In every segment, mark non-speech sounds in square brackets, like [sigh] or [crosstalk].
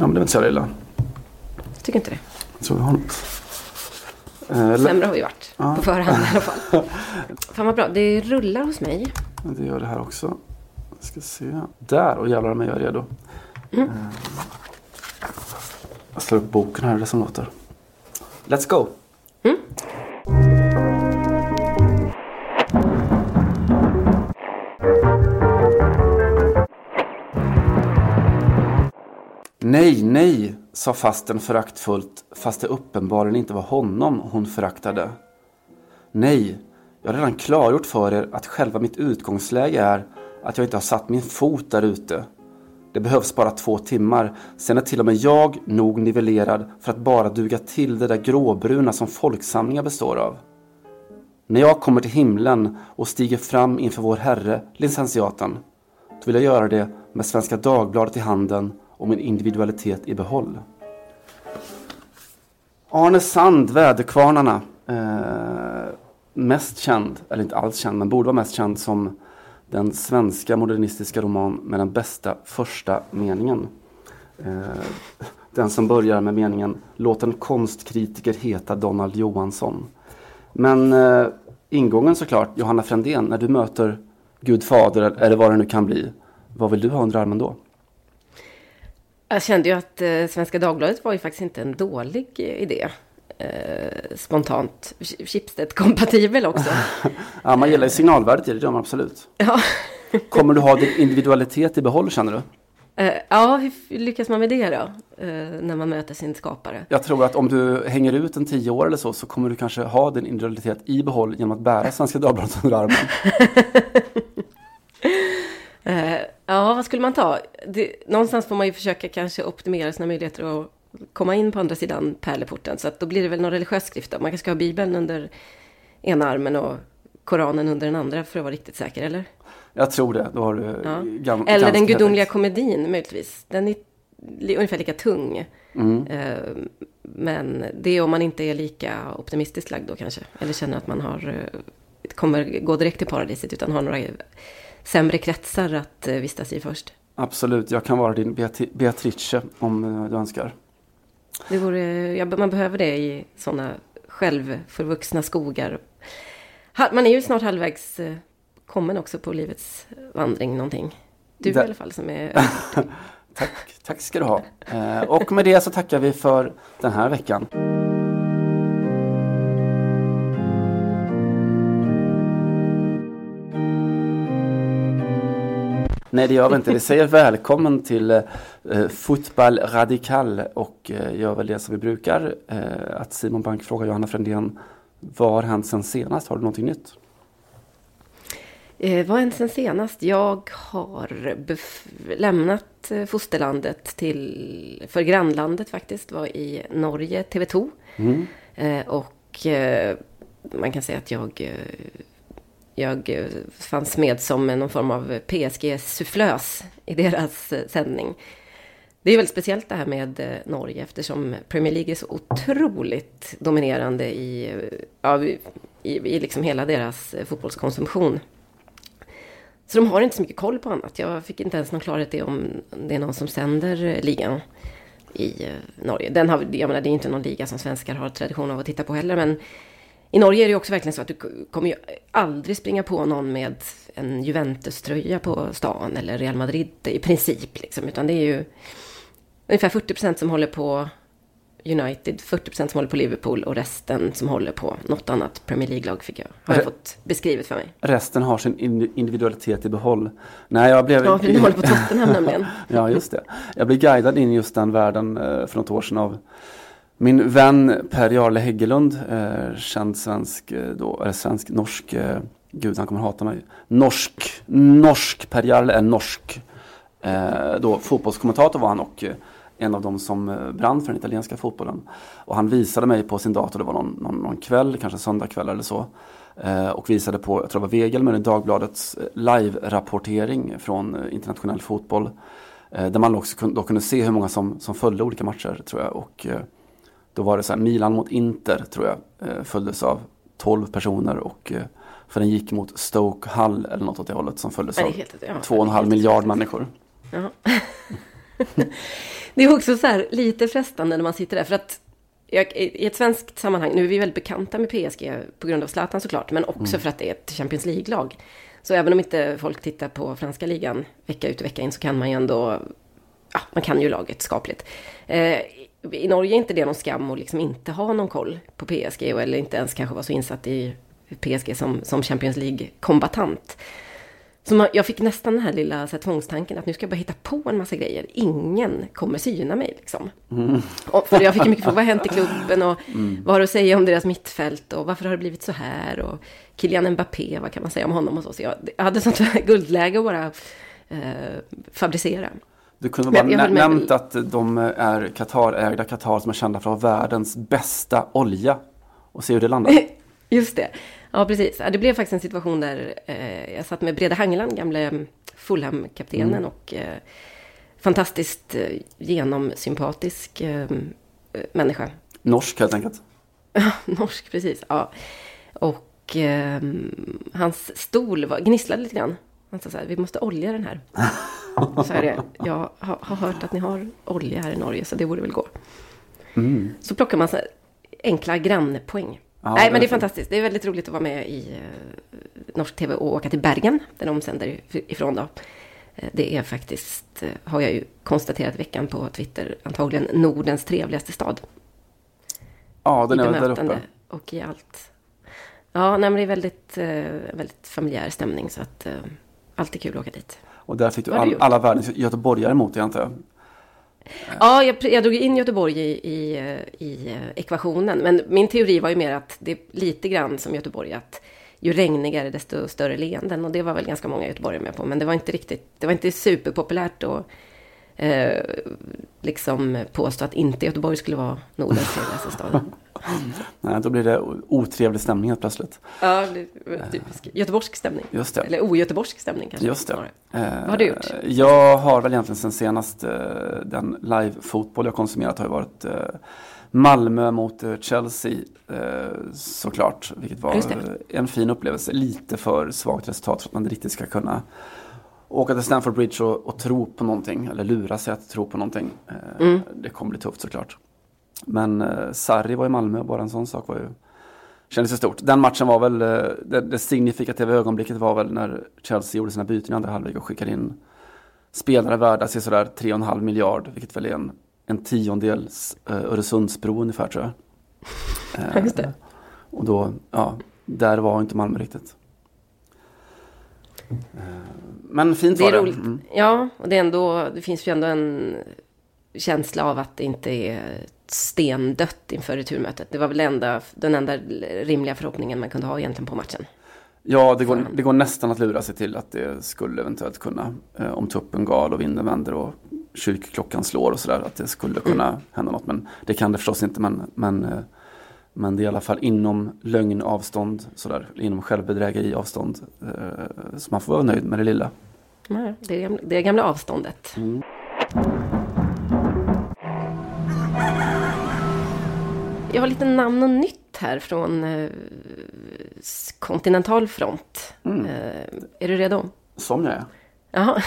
Ja, men det är inte så jävla illa. Tycker inte det. Jag tror vi har något. Eh, Sämre har vi varit. På förhand i alla fall. [laughs] Fan vad bra. Det rullar hos mig. det gör det här också. Jag ska se. Där, och jävlar mig jag är redo. Mm. Eh, jag slår upp boken här, det är det som låter. Let's go! Nej, nej, sa fasten föraktfullt fast det uppenbarligen inte var honom hon föraktade. Nej, jag har redan klargjort för er att själva mitt utgångsläge är att jag inte har satt min fot där ute. Det behövs bara två timmar, sen är till och med jag nog nivellerad för att bara duga till det där gråbruna som folksamlingar består av. När jag kommer till himlen och stiger fram inför vår Herre, licentiaten, då vill jag göra det med Svenska Dagbladet i handen och min individualitet i behåll. Arne Sand, Väderkvarnarna. Eh, mest känd, eller inte alls känd, men borde vara mest känd som den svenska modernistiska roman med den bästa första meningen. Eh, den som börjar med meningen Låt en konstkritiker heta Donald Johansson. Men eh, ingången såklart, Johanna Frändén, när du möter Gud fader eller vad det nu kan bli. Vad vill du ha under armen då? Jag kände ju att eh, Svenska Dagbladet var ju faktiskt inte en dålig eh, idé. Eh, spontant. Ch- Schibsted-kompatibel också. [laughs] Ja, man gillar ju signalvärdet i det, gör man absolut. [laughs] ja. Kommer du ha din individualitet i behåll känner du? Eh, ja, hur lyckas man med det då? Eh, när man möter sin skapare. Jag tror att om du hänger ut en tio år eller så, så kommer du kanske ha din individualitet i behåll genom att bära Svenska Dagbladet under armen. [laughs] Ja, vad skulle man ta? Det, någonstans får man ju försöka kanske optimera sina möjligheter att komma in på andra sidan pärleporten. Så att då blir det väl någon religiös skrift då. Man kanske ska ha Bibeln under ena armen och Koranen under den andra för att vara riktigt säker, eller? Jag tror det. Då har du Ja. gam- Eller den gudomliga rätt. komedin möjligtvis. Den är ungefär lika tung. Mm. Eh, Men det är om man inte är lika optimistiskt lagd då kanske. Eller känner att man har, eh, kommer gå direkt till paradiset utan har några sämre kretsar att eh, vistas i först. Absolut, jag kan vara din Beatrice om eh, du önskar. Det vore, ja, man behöver det i sådana självförvuxna skogar. Man är ju snart halvvägs eh, kommen också på livets vandring någonting. Du Där- i alla fall som är... [laughs] Tack, tack ska du ha. Och med det så tackar vi för den här veckan. Nej, det gör vi inte. Vi säger [laughs] välkommen till eh, Fotboll Radikal och eh, gör väl det som vi brukar. Eh, att Simon Bank frågar Johanna Frändén vad har hänt sen senast? Har du någonting nytt? Eh, vad har hänt sen senast? Jag har lämnat eh, fosterlandet till, för grannlandet faktiskt, var i Norge, TV2. Mm. Eh, och eh, man kan säga att jag, eh, jag eh, fanns med som någon form av PSG-sufflös i deras eh, sändning. Det är väldigt speciellt det här med eh, Norge eftersom Premier League är så otroligt dominerande i, ja, i, i liksom hela deras fotbollskonsumtion. Så de har inte så mycket koll på annat. Jag fick inte ens någon klarhet i om det är någon som sänder ligan i Norge. Den har, jag menar, det är inte någon liga som svenskar har tradition av att titta på heller. Men i Norge är det också verkligen så att du kommer ju aldrig springa på någon med en Juventus-tröja på stan eller Real Madrid i princip. Liksom, utan det är ju ungefär 40 procent som håller på United, 40 procent som håller på Liverpool och resten som håller på något annat Premier League-lag fick jag, har jag fått beskrivet för mig. Resten har sin in- individualitet i behåll. Nej, jag blev... Ja, för ni håller på [laughs] Tottenham nämligen. Ja, just det. Jag blev guidad in i just den världen eh, för något år sedan av min vän Per Jarle Häggelund, eh, känd svensk, eh, då, eller svensk, norsk, eh, gud han kommer hata mig, norsk, norsk, Per Jarle är norsk, eh, då fotbollskommentator var han och eh, en av dem som eh, brann för den italienska fotbollen. Och han visade mig på sin dator, det var någon, någon, någon kväll, kanske söndagkväll eller så. Eh, och visade på, jag tror det var Vegel, men i Dagbladets live-rapportering från internationell fotboll. Där man också kunde, då kunde se hur många som, som följde olika matcher tror jag. Och då var det så här, Milan mot Inter tror jag eh, följdes av 12 personer och eh, för den gick mot Stoke Hull eller något åt det hållet som följdes av två och en halv miljard människor. Ja. [laughs] det är också så här lite frestande när man sitter där. För att jag, i ett svenskt sammanhang, nu är vi väldigt bekanta med PSG på grund av Zlatan såklart, men också mm. för att det är ett Champions League-lag. Så även om inte folk tittar på franska ligan vecka ut och vecka in så kan man ju ändå, ja, man kan ju laget skapligt. Eh, I Norge är inte det någon skam att liksom inte ha någon koll på PSG eller inte ens kanske vara så insatt i PSG som, som Champions League-kombatant. Så man, jag fick nästan den här lilla så här, tvångstanken att nu ska jag bara hitta på en massa grejer. Ingen kommer syna mig liksom. Mm. Och, för jag fick mycket frågor, vad har hänt i klubben och mm. vad har du att säga om deras mittfält och varför har det blivit så här? Och Kylian Mbappé, vad kan man säga om honom och så. Så jag, jag hade sånt guldläge att bara eh, fabricera. Du kunde bara nä nämnt att de är Qatar-ägda Qatar som är kända för att ha världens bästa olja. Och se hur det landar. [laughs] Just det. Ja, precis. Det blev faktiskt en situation där eh, jag satt med Brede Hangeland, gamle Fulham-kaptenen mm. och eh, fantastiskt eh, genomsympatisk eh, människa. Norsk helt enkelt. [laughs] Norsk, precis. Ja. Och hans stol var, gnisslade lite grann. Han sa så här, vi måste olja den här. [laughs] så är det, jag har, hört att ni har olja här i Norge, så det borde väl gå. Mm. Så plockar man så enkla grannpoäng. Ja, Nej, men det är fantastiskt. Det är väldigt roligt att vara med i uh, norsk tv och åka till Bergen, där de sänder ifrån då. Uh, det är faktiskt, uh, har jag ju konstaterat i veckan på Twitter, antagligen Nordens trevligaste stad. Ja, den är där uppe. och i allt. Ja, nej, men det är väldigt, väldigt familjär stämning, så att alltid kul att åka dit. Och där fick du all, alla världens göteborgare emot dig, antar jag? Ja, jag, jag drog in Göteborg i, i, i, ekvationen. Men min teori var ju mer att det är lite grann som Göteborg, att ju regnigare desto större leenden. Och det var väl ganska många göteborgare med på. Men det var inte riktigt, det var inte superpopulärt att eh, liksom påstå att inte Göteborg skulle vara Nordens trevligaste stad. [laughs] Nej, då blir det otrevlig stämning helt plötsligt. Ja, typisk göteborgsk stämning. Just det. Eller ogöteborgsk stämning kanske. Just det. Eh, Vad har du gjort? Jag har väl egentligen sen senast eh, den live-fotboll jag konsumerat har ju varit eh, Malmö mot eh, Chelsea eh, såklart. Vilket var en fin upplevelse. Lite för svagt resultat för att man riktigt ska kunna åka till Stamford Bridge och, och, tro på någonting. Eller lura sig att tro på någonting. Eh, mm. Det kommer bli tufft såklart. Men eh, Sarri var i Malmö, bara en sån sak var ju kändes ju stort. Den matchen var väl, eh, det, det signifikativa ögonblicket var väl när Chelsea gjorde sina byten i andra halvlek och skickade in spelare värda sig sådär 3,5 miljard, vilket väl är en, en tiondels eh, Öresundsbro ungefär tror jag. [laughs] Eh, Just det. Och då, ja, där var inte Malmö riktigt. Eh, men fint det var det. Roligt. Mm. Ja, och det, är ändå, det finns ju ändå en känsla av att det inte är stendött inför returmötet. Det var väl enda, den enda rimliga förhoppningen man kunde ha egentligen på matchen. Ja, det går, det går nästan att lura sig till att det skulle eventuellt kunna, eh, om tuppen gal och vinden vänder och kyrkklockan slår och sådär, att det skulle kunna mm. hända något. Men det kan det förstås inte, men, men, eh, men det är i alla fall inom lögnavstånd, sådär, inom självbedrägeri avstånd. Eh, så man får vara nöjd med det lilla. Nej, det, är, det är gamla avståndet. Mm. Jag har lite namn och nytt här från eh, kontinentalfront. Mm. Eh, är du redo? Som jag är. Jaha.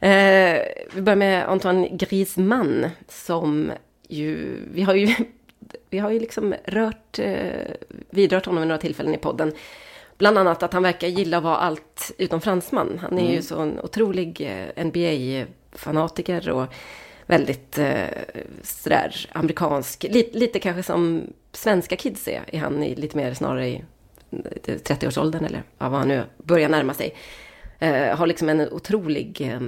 [laughs] eh, vi börjar med Antoine Griezmann som ju, vi har ju, vi har ju liksom rört, eh, vidrört honom vid några tillfällen i podden. Bland annat att han verkar gilla att vara allt utom fransman. Han är mm. ju så en otrolig eh, NBA-fanatiker och väldigt eh, sådär amerikansk. Lite, lite kanske som svenska kids är. Är han i, lite mer snarare i 30-årsåldern eller ja, vad han nu börjar närma sig. Eh, har liksom en otrolig eh,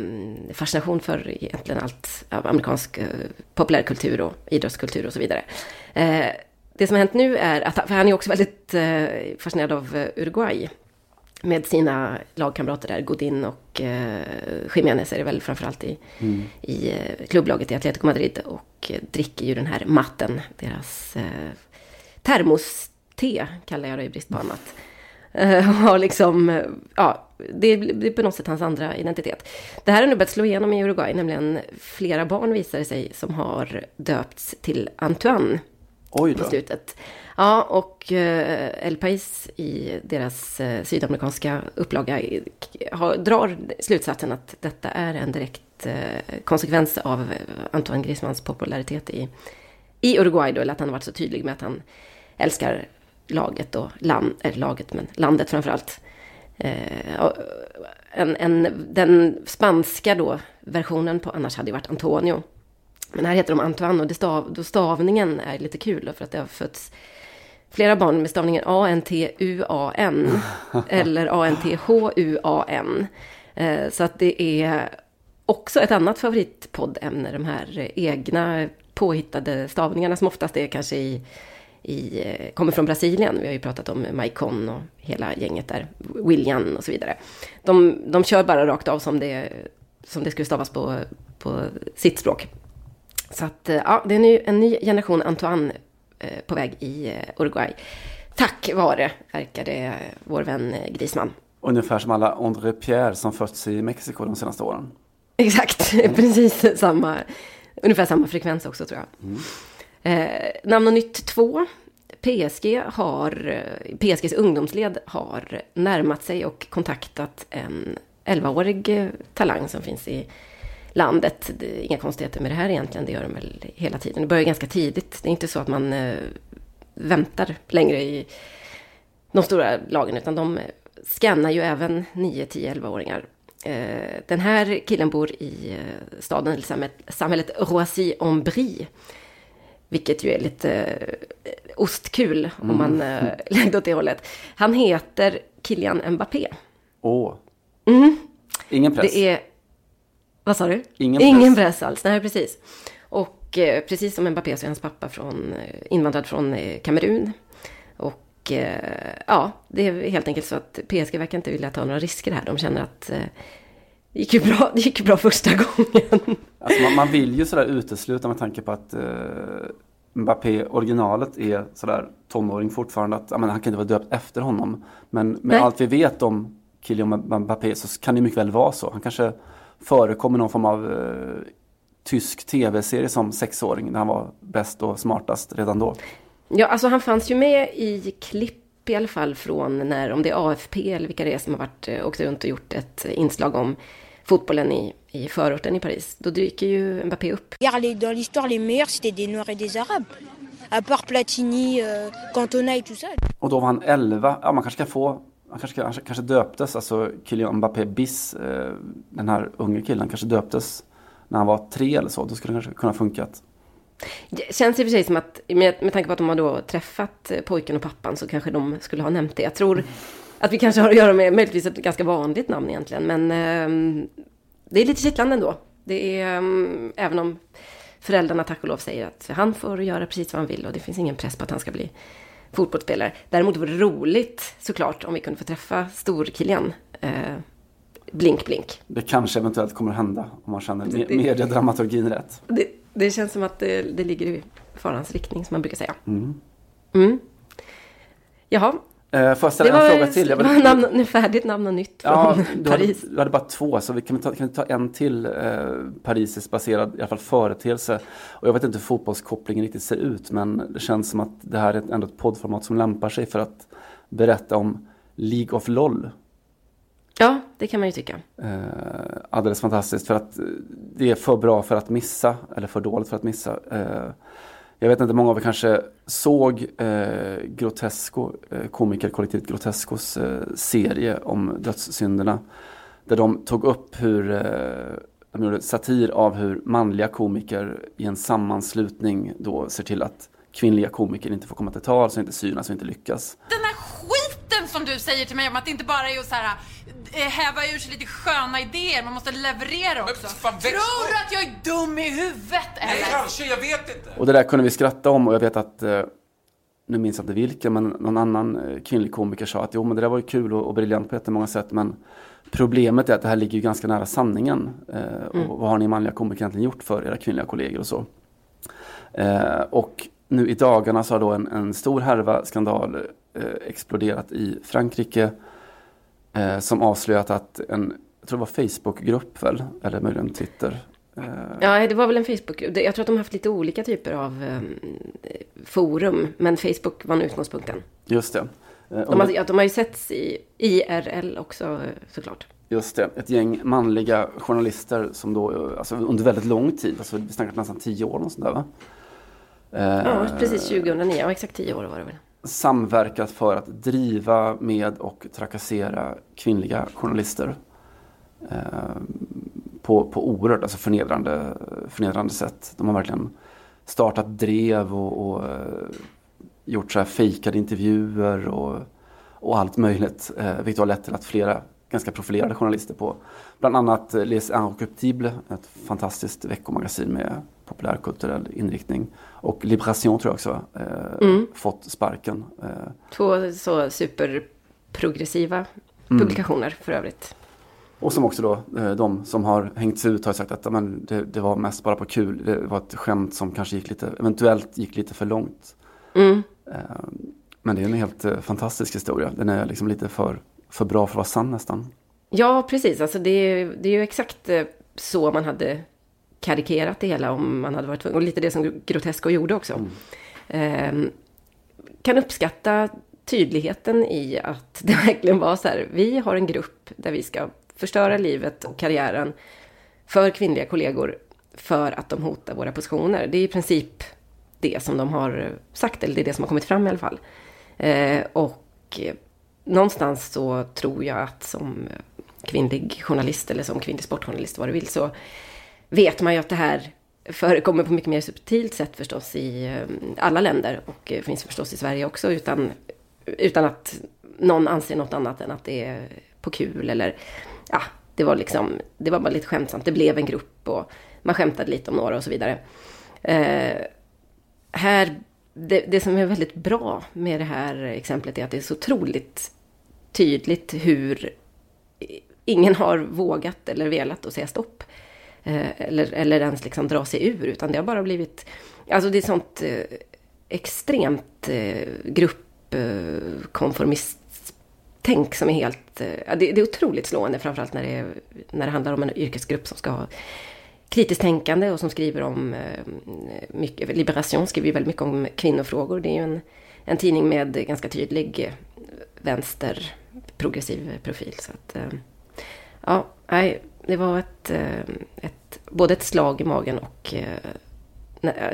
fascination för egentligen allt av amerikansk eh, populärkultur och idrottskultur och så vidare. Eh, det som har hänt nu är att, för han är också väldigt eh, fascinerad av eh, Uruguay med sina lagkamrater där, Godin och eh, Jiménez är det väl framförallt i, mm. i klubblaget i Atletico Madrid och dricker ju den här matten, deras eh, termos-te kallar jag det i brist på annat. Eh, har liksom, ja, det, det är på något sätt hans andra identitet. Det här har nu börjat slå igenom i Uruguay, nämligen flera barn visar det sig som har döpts till Antoine. Oj då. På slutet. Ja, och eh, El Pais i deras eh, sydamerikanska upplaga har, drar slutsatsen att detta är en direkt eh, konsekvens av Antoine Griezmanns popularitet i, i Uruguay då, eller att han har varit så tydlig med att han älskar laget och land, eller laget, men landet framförallt. Eh, en, en, den spanska då, versionen på annars hade ju varit Antonio. Men här heter de Antoine och stav, då stavningen är lite kul då, för att det har fötts flera barn med stavningen A-N-T-U-A-N [laughs] eller A-N-T-H-U-A-N. Eh, så att det är också ett annat favoritpoddämne, de här egna påhittade stavningarna som oftast är kanske i, i, eh, kommer från Brasilien. Vi har ju pratat om Maicon och hela gänget där, William och så vidare. De, de kör bara rakt av som det, som det skulle stavas på, på sitt språk. Så att, eh, ja, det är nu en ny generation Antoine eh, på väg i Uruguay. Tack vare, verkade vår vän Grisman. Ungefär som alla André Pierre som fötts i Mexiko de senaste åren. Exakt, [laughs] precis samma, ungefär samma frekvens också tror jag. Mm. Eh, namn och nytt 2. PSG har, PSGs ungdomsled har närmat sig och kontaktat en 11-årig talang som finns i landet. Det är inga konstigheter med det här egentligen, det gör de väl hela tiden. Det börjar ganska tidigt. Det är inte så att man eh, väntar längre i de stora lagen, utan de scannar ju även 9, 10, 11-åringar. Eh, den här killen bor i eh, staden, eller samhället, Roissy-en-Brie. Vilket ju är lite eh, ostkul om mm. man [laughs] äh, lägger åt det hållet. Han heter Kylian Mbappé. Åh. Mm. Ingen press. Det är... Vad sa du? Ingen press. Ingen press alls. Nej, precis. Och eh, precis som Mbappé så är hans pappa från, invandrad från eh, Kamerun. Och eh, ja, det är helt enkelt så att PSG verkar inte vilja ta några risker här. De känner att det gick ju bra, det gick bra första gången. Alltså man, man, vill ju sådär utesluta med tanke på att eh, Mbappé, originalet, är sådär tonåring fortfarande. Att, menar, han kan inte vara döpt efter honom. Men med Nej. allt vi vet om Kylian Mbappé så kan det mycket väl vara så. Han kanske förekommer någon form av eh, tysk tv-serie som sexåring när han var bäst och smartast redan då. Ja, alltså han fanns ju med i klipp i alla fall från när, om det är AFP eller vilka det är som har varit, eh, åkt runt och gjort ett inslag om fotbollen i, i förorten i Paris. Då dyker ju Mbappé upp. Dans l'histoire, les meilleurs, c'était des Noirs et des Arabes. À part Platini, euh, Cantona et tout ça. Och då var han 11. Ja, man kanske ska få han kanske, han kanske döptes, alltså Kylian Mbappé Biss, eh, den här unge killen, kanske döptes när han var tre eller så. Då skulle det kanske kunna funkat. Det känns i och för sig som att, med, med tanke på att de har då träffat eh, pojken och pappan, så kanske de skulle ha nämnt det. Jag tror att vi kanske har att göra med möjligtvis ett ganska vanligt namn egentligen. Men eh, det är lite kittlande ändå. Det är, um, även om föräldrarna tack och lov säger att han får göra precis vad han vill och det finns ingen press på att han ska bli fotbollsspelare. Däremot vore det roligt såklart om vi kunde få träffa storkillen. Eh, blink, blink. Det kanske eventuellt kommer hända om man känner det, mediedramaturgin rätt. Det, det, känns som att det, det ligger i farans riktning som man brukar säga. Mm. Mm. Jaha, Eh, får jag ställa en fråga till? Det var [laughs] namn, nu färdigt namn och nytt från ja, du Paris. Hade, du hade bara två, så vi kan, ta, kan vi ta en till eh, Parisis-baserad i alla fall företeelse. Och jag vet inte hur fotbollskopplingen riktigt ser ut, men det känns som att det här är ändå ett poddformat som lämpar sig för att berätta om League of LOL. Ja, det kan man ju tycka. Eh, alldeles fantastiskt, för att det är för bra för att missa, eller för dåligt för att missa. Eh, jag vet inte, många av er kanske såg eh, Grotesco, eh, komikerkollektivet Grotescos eh, serie om dödssynderna. Där de tog upp hur, eh, de gjorde satir av hur manliga komiker i en sammanslutning då ser till att kvinnliga komiker inte får komma till tal, så inte synas och inte lyckas. Den här skiten som du säger till mig om att det inte bara är att så här, eh, häva ur sig lite sköna idéer, man måste leverera också. Fan, Tror du att jag är dum i huvudet eller? Nej, kanske, jag vet inte. Och det där kunde vi skratta om och jag vet att eh, nu minns jag inte vilken, men någon annan eh, kvinnlig komiker sa att jo men det där var ju kul och, och briljant på jättemånga sätt men problemet är att det här ligger ju ganska nära sanningen. Eh, mm. Och vad har ni manliga komiker egentligen gjort för era kvinnliga kollegor och så? Eh, och nu i dagarna så har då en, en stor härva skandal exploderat i Frankrike eh, som avslöjat att en, jag tror det var Facebookgrupp väl, eller möjligen Twitter. Eh, ja, det var väl en Facebookgrupp. Jag tror att de har haft lite olika typer av eh, forum, men Facebook var en utgångspunkten. Just det. Eh, de har, de har ju setts i IRL också såklart. Just det, ett gäng manliga journalister som då alltså under väldigt lång tid, alltså vi snackar nästan tio år och sånt där va? Ja, precis 2009, ja exakt tio år var det väl. Samverkat för att driva med och trakassera kvinnliga journalister. Eh, på, på oerhört alltså förnedrande, förnedrande sätt. De har verkligen startat drev och, och eh, gjort så här fejkade intervjuer och, och allt möjligt. Eh, vilket har lett till att flera ganska profilerade journalister på bland annat eh, Les Inrecuptibles, ett fantastiskt veckomagasin med populärkulturell inriktning. Och Libration tror jag också eh, mm. fått sparken. Eh. Två så superprogressiva mm. publikationer för övrigt. Och som också då, eh, de som har hängts ut har sagt att men, det, det, var mest bara på kul. Det var ett skämt som kanske gick lite, eventuellt gick lite för långt. Mm. Eh, men det är en helt eh, fantastisk historia. Den är liksom lite för, för bra för att vara sann nästan. Ja, precis. Alltså det, är, det är ju exakt så man hade karikerat det hela om man hade varit tvungen. Och lite det som Grotesco gjorde också. Mm. Eh, kan uppskatta tydligheten i att det [laughs] verkligen var så här. Vi har en grupp där vi ska förstöra livet och karriären för kvinnliga kollegor för att de hotar våra positioner. Det är i princip det som de har sagt, eller det är det som har kommit fram i alla fall. Eh, och någonstans så tror jag att som kvinnlig journalist eller som kvinnlig sportjournalist, vad du vill, så vet man ju att det här förekommer på mycket mer subtilt sätt förstås i eh, alla länder och eh, finns förstås i Sverige också utan, utan att någon anser något annat än att det är på kul eller ja, det var liksom, det var bara lite skämtsamt. Det blev en grupp och man skämtade lite om några och så vidare. Eh, här, det, det, som är väldigt bra med det här exemplet är att det är så otroligt tydligt hur ingen har vågat eller velat att säga stopp. Eh, eller, eller ens liksom dra sig ur, utan det har bara blivit... Alltså det är sånt eh, extremt eh, gruppkonformist tänk som är helt... Eh, det, det, är otroligt slående, framförallt när det, när det handlar om en yrkesgrupp som ska ha kritiskt tänkande och som skriver om eh, mycket. Liberation skriver ju väldigt mycket om kvinnofrågor. Det är ju en, en tidning med ganska tydlig eh, vänster progressiv profil. Så att, eh, ja, nej, det var ett, ett, både ett slag i magen och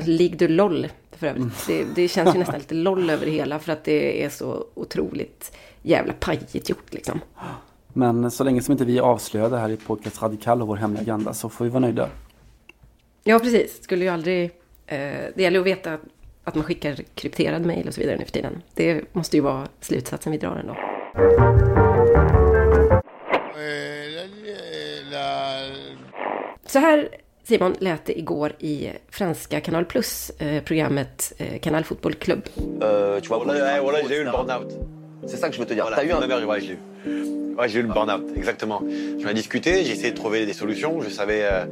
Lig du LOL för övrigt. Mm. Det, det, känns ju [laughs] nästan lite LOL över det hela för att det är så otroligt jävla pajigt gjort liksom. Men så länge som inte vi avslöjar här i Podcast Radikal och vår hemliga agenda så får vi vara nöjda. Ja, precis. Skulle ju aldrig... Eh, det gäller att veta att man skickar krypterad mail och så vidare nu för tiden. Det måste ju vara slutsatsen vi drar ändå. Så här Simon lät det igår i franska Kanal Plus, eh, programmet eh, Kanal Fotboll Club. Uh, tu vois, voilà, voilà, j'ai eu le burn-out. C'est ça que je veux te dire. Voilà, T'as eu un... ouais, je. Ouais, j'ai eu le burn-out, exactement. J'en ai discuté, j'ai essayé de trouver des solutions. Je savais, euh,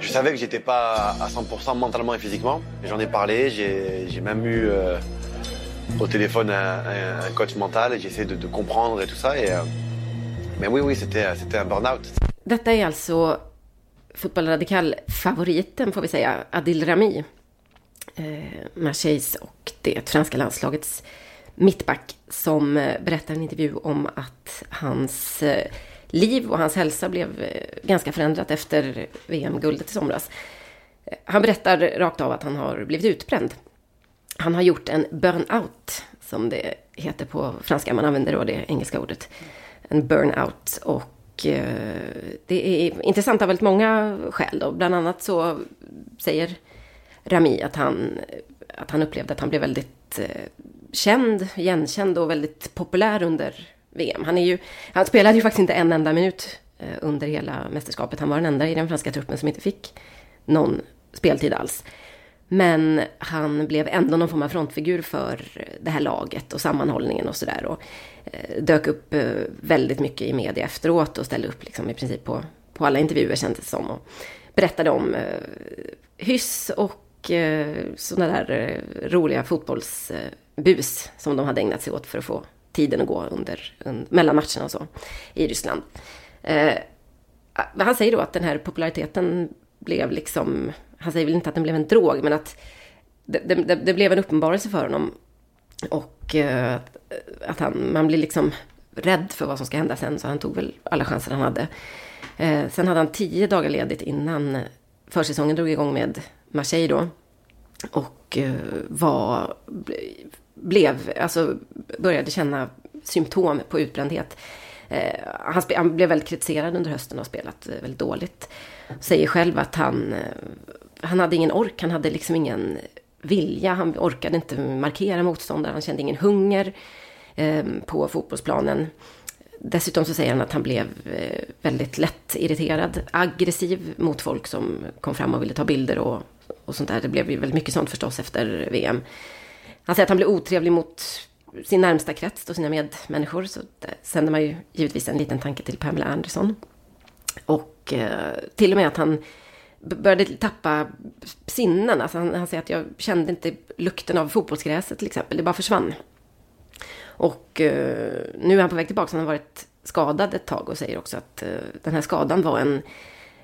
je savais que j'étais pas à 100% mentalement et physiquement. J'en ai parlé, j'ai même eu euh, au téléphone un, un, coach mental. J'ai essayé de, de, comprendre et tout ça. Et, euh, mais oui, oui, c'était un burn-out. Detta är alltså fotbollradikal-favoriten, får vi säga, Adil Rami. Eh, Marseilles och det franska landslagets mittback som eh, berättar i en intervju om att hans eh, liv och hans hälsa blev eh, ganska förändrat efter VM-guldet i somras. Han berättar rakt av att han har blivit utbränd. Han har gjort en burnout, som det heter på franska. Man använder då det engelska ordet. En burnout. Och det är intressant av väldigt många skäl. Då. Bland annat så säger Rami att han, att han upplevde att han blev väldigt eh, känd, igenkänd och väldigt populär under VM. Han, är ju, han spelade ju faktiskt inte en enda minut eh, under hela mästerskapet. Han var den enda i den franska truppen som inte fick någon speltid alls. Men han blev ändå någon form av frontfigur för det här laget och sammanhållningen och sådär. Och eh, dök upp eh, väldigt mycket i media efteråt och ställde upp liksom i princip på, på alla intervjuer kändes det som. Och berättade om eh, hyss och sådana där roliga fotbollsbus som de hade ägnat sig åt för att få tiden att gå under, under mellan matcherna och så i Ryssland. Han säger då att den här populariteten blev liksom, han säger väl inte att den blev en drog, men att det, det, det blev en uppenbarelse för honom. Och eh, att han, man blir liksom rädd för vad som ska hända sen så han tog väl alla chanser han hade. Eh, sen hade han tio dagar ledigt innan försäsongen drog igång med Marseille då. Och eh, var, blev, alltså började känna symptom på utbrändhet. Eh, han, han, blev väldigt kritiserad under hösten och spelat eh, väldigt dåligt. Säger själv att han, eh, han hade ingen ork, han hade liksom ingen vilja, han orkade inte markera motståndare, han kände ingen hunger eh, på fotbollsplanen. Dessutom så säger han att han blev eh, väldigt lätt irriterad, aggressiv mot folk som kom fram och ville ta bilder och, och sånt där. Det blev ju väldigt mycket sånt förstås efter VM. Han säger att han blev otrevlig mot sin närmsta krets och sina medmänniskor. Så sänder man ju givetvis en liten tanke till Pamela Anderson. Och eh, till och med att han började tappa sinnen. Alltså han, han säger att jag kände inte lukten av fotbollsgräset till exempel. Det bara försvann. Och eh, nu är han på väg tillbaka. Han har varit skadad ett tag och säger också att eh, den här skadan var en,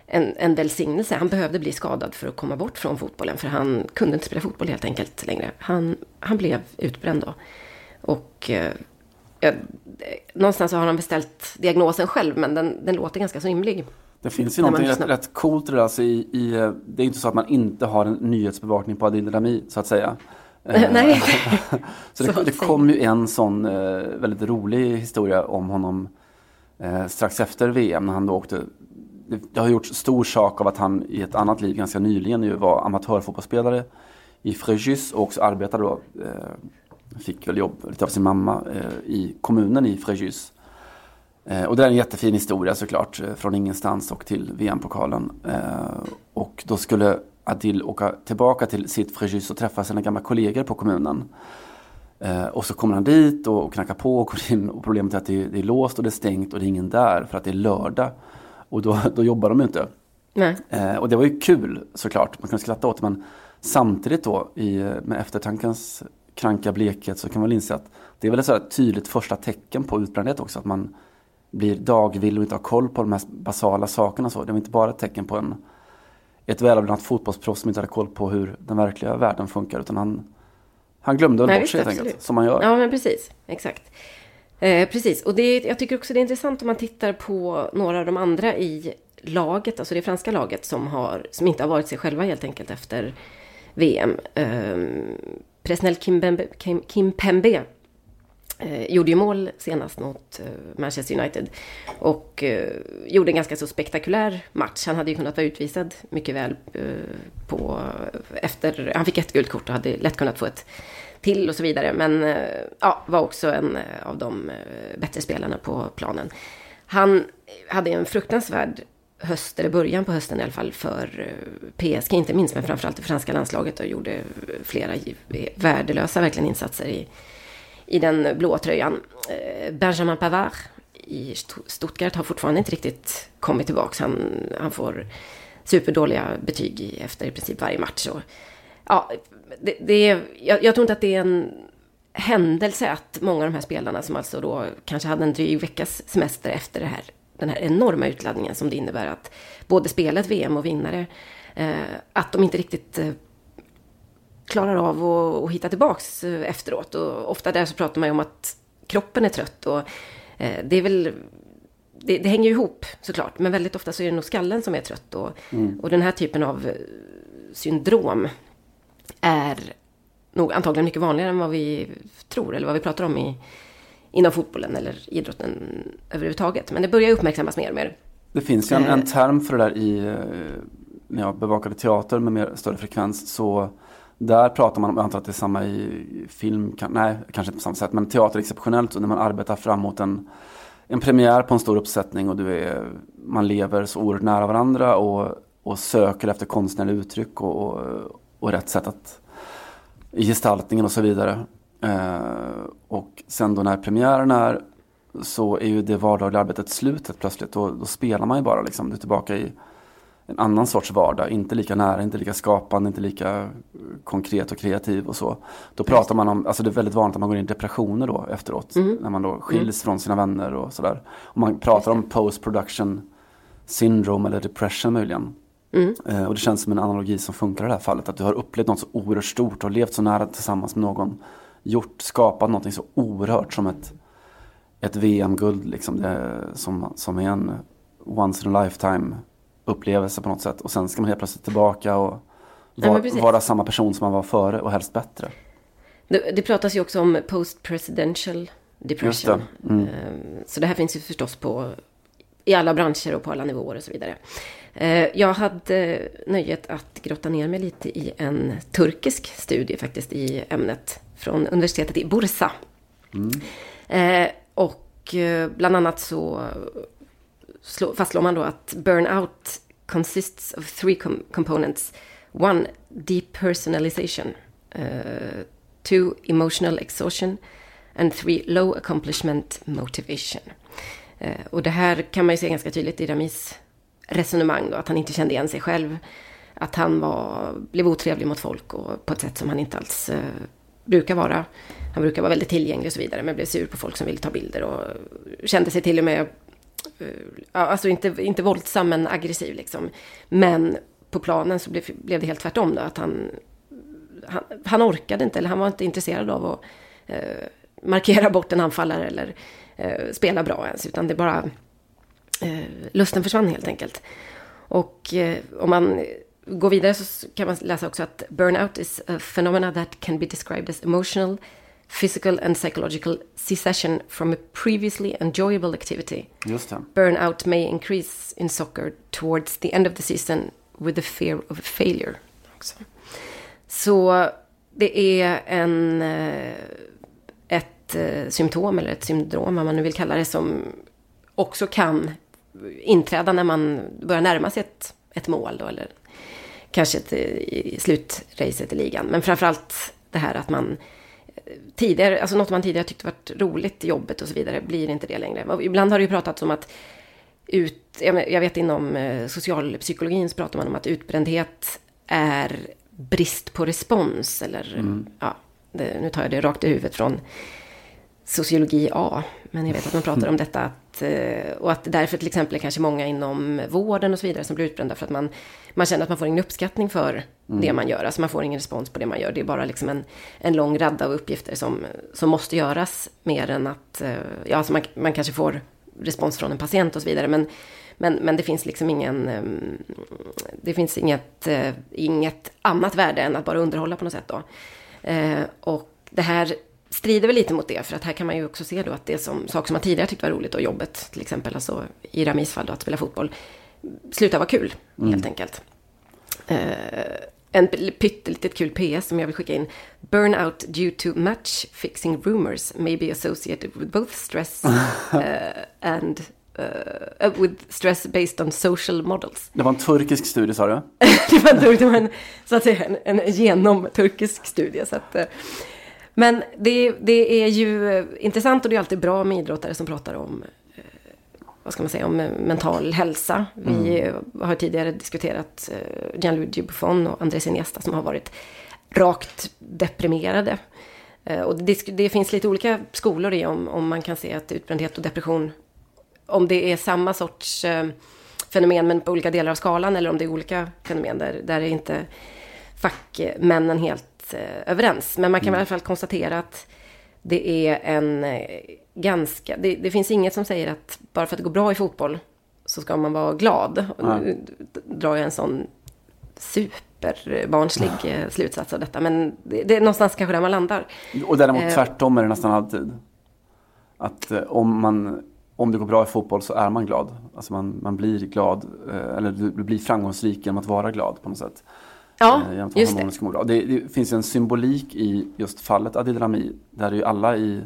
en, en välsignelse. Han behövde bli skadad för att komma bort från fotbollen. För han kunde inte spela fotboll helt enkelt längre. Han, han blev utbränd då. Och eh, någonstans har han beställt diagnosen själv, men den, den låter ganska så rimlig. Det finns ju någonting rätt, rätt coolt det alltså i, i, eh, Det är inte så att man inte har en nyhetsbevakning på Adil Rami, så att säga. [laughs] Nej. [laughs] så det, det kom ju en sån eh, väldigt rolig historia om honom eh, strax efter VM när han då åkte. Det, det har gjorts stor sak av att han i ett annat liv ganska nyligen ju var amatörfotbollsspelare i Fréjus och också arbetade då eh, fick väl jobb lite av sin mamma eh, i kommunen i Fréjus. Eh, och det är en jättefin historia såklart, eh, från ingenstans och till VM-pokalen. Eh, och då skulle Adil åka tillbaka till sitt Fréjus och träffa sina gamla kollegor på kommunen. Och så kommer han dit och, knackar på och går in och problemet är att det är, det är, låst och det är stängt och det är ingen där för att det är lördag. Och då, då jobbar de inte. Eh, och det var ju kul såklart, man kunde skratta åt det men samtidigt då i, med eftertankens kranka blekhet så kan man väl inse att det är väl ett så tydligt första tecken på utbrändhet också. Att man blir dagvill och inte har koll på de här basala sakerna. Så. Det var inte bara ett tecken på en, ett välavlönat fotbollsproffs som inte hade koll på hur den verkliga världen funkar. Utan han, han glömde väl bort sig helt enkelt, som man gör. Ja, men precis. Exakt. Eh, precis, och det, jag tycker också det är intressant om man tittar på några av de andra i laget, alltså det franska laget som, har, som inte har varit sig själva helt enkelt efter VM. Eh, Presnel Kimpembe, Kim, Kimpembe eh, gjorde ju mål senast mot eh, Manchester United. Och eh, gjorde en ganska så spektakulär match. Han hade ju kunnat vara utvisad mycket väl eh, på, efter... Han fick ett gult kort och hade lätt kunnat få ett till och så vidare. Men eh, ja, var också en eh, av de eh, bättre spelarna på planen. Han hade en fruktansvärd höst, eller början på hösten i alla fall, för eh, PSG, inte minst, men framförallt det franska landslaget och gjorde eh, flera värdelösa verkligen insatser i, i den blå tröjan. Eh, Benjamin Pavard i Stuttgart har fortfarande inte riktigt kommit tillbaka. Han, han får superdåliga betyg efter i princip varje match. Och, ja, det, det är, jag, jag tror inte att det är en händelse att många av de här spelarna som alltså då kanske hade en dryg veckas semester efter det här den här enorma utladdningen som det innebär att både spela ett VM och vinnare, eh, att de inte riktigt eh, klarar av att, att hitta tillbaks eh, efteråt. Och ofta där så pratar man ju om att kroppen är trött och eh, det är väl det, det, hänger ju ihop såklart, men väldigt ofta så är det nog skallen som är trött. Och, mm. och den här typen av eh, syndrom är nog antagligen mycket vanligare än vad vi tror, eller vad vi pratar om i, inom fotbollen eller idrotten överhuvudtaget. Men det börjar uppmärksammas mer och mer. Det finns ju en, en term för det där i, när jag bevakade teater med mer större frekvens. Så där pratar man om, jag antar att det är samma i film, kan, nej kanske inte på samma sätt, men teater exceptionellt. när man arbetar fram mot en, en premiär på en stor uppsättning och du är, man lever så oerhört nära varandra och, och söker efter konstnärliga uttryck och, och, och rätt sätt att i gestaltningen och så vidare. Eh, och sen då när premiären är så är ju det vardagliga arbetet slutet plötsligt. Då, då spelar man ju bara liksom. Du är tillbaka i en annan sorts vardag. Inte lika nära, inte lika skapande, inte lika konkret och kreativ och så. Då pratar man om, alltså det är väldigt vanligt att man går in i depressioner då efteråt. Mm. När man då skiljs mm. från sina vänner och sådär. Och man pratar om post production syndrome eller depression möjligen. Mm. Eh, och det känns som en analogi som funkar i det här fallet. Att du har upplevt något så oerhört stort och levt så nära tillsammans med någon gjort, skapat någonting så oerhört som ett, ett VM-guld liksom, det, som, som är en once in a lifetime upplevelse på något sätt. Och sen ska man helt plötsligt tillbaka och var, ja, vara samma person som man var före och helst bättre. Det, det pratas ju också om post-presidential depression. Det. Mm. Ehm, så det här finns ju förstås på, i alla branscher och på alla nivåer och så vidare. Ehm, jag hade nöjet att grotta ner mig lite i en turkisk studie faktiskt i ämnet från universitetet i Bursa. Mm. Ehm, och eh, bland annat så fastslår man då att burnout consists of three com components. One, depersonalization. Uh, eh, two, emotional exhaustion. And three, low accomplishment motivation. Uh, och det här kan man ju se ganska tydligt i Ramis resonemang då, att han inte kände igen sig själv. Att han var, blev otrevlig mot folk och på ett sätt som han inte alls uh, brukar vara. Han brukar vara väldigt tillgänglig och så vidare, men blev sur på folk som ville ta bilder och kände sig till och med Eh, alltså inte, inte våldsam men aggressiv liksom. Men på planen så blev, blev det helt tvärtom då, att han, han, han orkade inte, eller han var inte intresserad av att eh, markera bort en anfallare eller eh, spela bra ens, utan det bara, eh, lusten försvann helt enkelt. Och eh, om man går vidare så kan man läsa också att burnout is a phenomena that can be described as emotional, physical and psychological secession from a previously enjoyable activity. Burnout may increase in soccer towards the end of the season with the fear of failure. Också. Så det är en, eh, ett eh, symptom eller ett syndrom, vad man nu vill kalla det, som också kan inträda när man börjar närma sig ett, ett mål då, eller kanske ett, i slutracet i ligan. Men framförallt det här att man tidigare, alltså något man tidigare tyckte varit roligt jobbet och så vidare, blir inte det längre. Och ibland har det ju pratats om att ut, jag vet inom eh, socialpsykologin så pratar man om att utbrändhet är brist på respons. Eller, mm. ja, det, nu tar jag det rakt i huvudet från sociologi A. Men jag vet att man pratar om detta. Att, eh, och att därför till exempel är kanske många inom vården och så vidare som blir utbrända för att man, man känner att man får ingen uppskattning för mm. det man gör. Alltså man får ingen respons på det man gör. Det är bara liksom en, en lång radda av uppgifter som, som måste göras mer än att, eh, ja, alltså man, man kanske får respons från en patient och så vidare. Men, men, men det finns liksom ingen, ehm, det finns inget, eh, inget annat värde än att bara underhålla på något sätt då. Och det här strider väl lite mot det, för att här kan man ju också se då att det som, saker som man tidigare tyckte var roligt och jobbet, till exempel, alltså i Ramis fall då, att spela fotboll, slutar vara kul, mm. helt enkelt. Uh, en pyttelitet kul PS som jag vill skicka in. Burnout due to match fixing rumors may be associated with both stress uh, [laughs] and uh, with stress based on social models. Det var en turkisk studie sa du? [laughs] det var, en, det var en, så att säga, en, en genom-turkisk studie. Så att, men det, det är ju eh, intressant och det är alltid bra med idrottare som pratar om eh, vad ska man säga, om eh, mental hälsa. Vi mm. har tidigare diskuterat Gianluigi Buffon och Andres Iniesta som har varit rakt deprimerade. Och det, det, finns lite olika skolor i om, om man kan se att utbrändhet och depression, om det är samma sorts fenomen men på olika delar av skalan eller om det är olika fenomen där, där är inte fackmännen helt eh, överens. Men man kan mm. i alla fall konstatera att det är en eh, ganska... Det, det, finns inget som säger att bara för att det går bra i fotboll så ska man vara glad. Och nu drar jag en sån superbarnslig eh, slutsats av detta. Men det, det är någonstans kanske där man landar. Och däremot eh, tvärtom är det nästan alltid. Att om man om det går bra i fotboll så är man glad. Alltså man, man blir glad, eller du blir framgångsrik genom att vara glad på något sätt. Ja, eh, just det. det. det. finns en symbolik i just fallet Adil Rami. Där är ju alla i,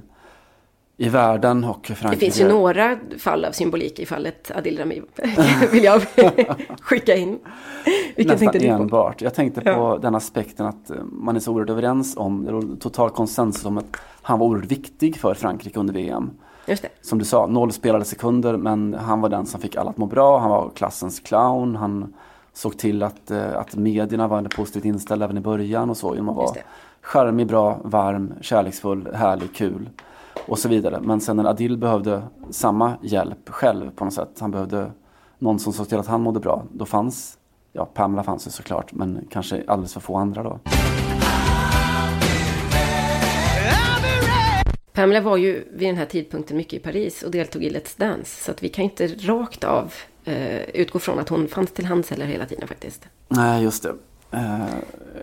i världen och Frankrike. Det finns ju några fall av symbolik i fallet Adil Rami. [laughs] vill jag skicka in. Vilken Nästan tänkte enbart. Jag tänkte på ja. den aspekten att eh, man är så oerhört överens om, det total konsensus om att han var oerhört viktig för Frankrike under VM. Just det. Som du sa, noll spelade sekunder men han var den som fick alla att må bra. Han var klassens clown. Han såg till att, eh, att medierna var positivt inställda även i början och så genom att vara charmig, bra, varm, kärleksfull, härlig, kul och så vidare. Men sen när Adil behövde samma hjälp själv på något sätt, han behövde någon som såg till att han mådde bra, då fanns, ja Pamela fanns ju såklart, men kanske alldeles för få andra då. Pamela var ju vid den här tidpunkten mycket i Paris och deltog i Let's Dance. Så att vi kan inte rakt av eh, utgå från att hon fanns till hands heller hela tiden faktiskt. Nej, just det. Eh,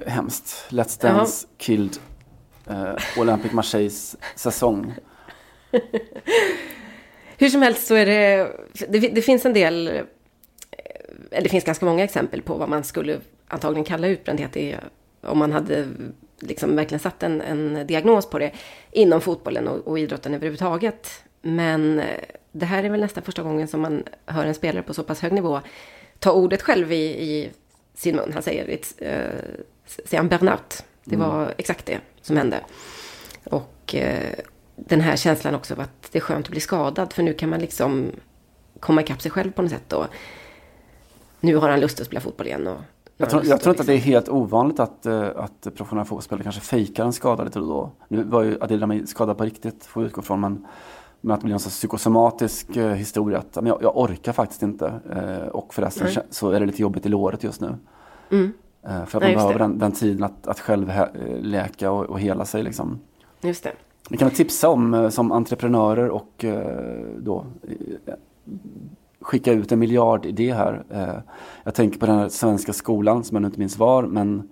hemskt. Let's Dance Jaha. killed eh, Olympic Marseilles säsong. [laughs] Hur som helst så är det, det, det finns en del, eh, det finns ganska många exempel på vad man skulle antagligen kalla utbrändhet i, om man hade liksom verkligen satt en, en diagnos på det inom fotbollen och, och idrotten överhuvudtaget. Men eh, det här är väl nästan första gången som man hör en spelare på så pass hög nivå ta ordet själv i, i sin mun. Han säger, uh, säger han burnout. Det mm. var exakt det som hände. Och uh, den här känslan också av att det är skönt att bli skadad. För nu kan man liksom komma ikapp sig själv på något sätt. Och nu har han lust att spela fotboll igen. Och jag tror, jag tror inte att det är liksom- helt ovanligt att, att professionella fotbollsspelare kanske fejkar en skada lite då. Nu var ju Adil Rami skadad på riktigt, får vi utgå från. Men, men att det blir en psykosomatisk uh, historia. Att, men jag, jag orkar faktiskt inte. Uh, och förresten mm. så är det lite jobbigt i låret just nu. Mm. för att man Nej, behöver den, den, tiden att, att själv läka och, och hela sig. Liksom. Just det. Vi kan tipsa om som entreprenörer och då skicka ut en miljardidé här. Eh, jag tänker på den här svenska skolan som jag nu inte minns var, men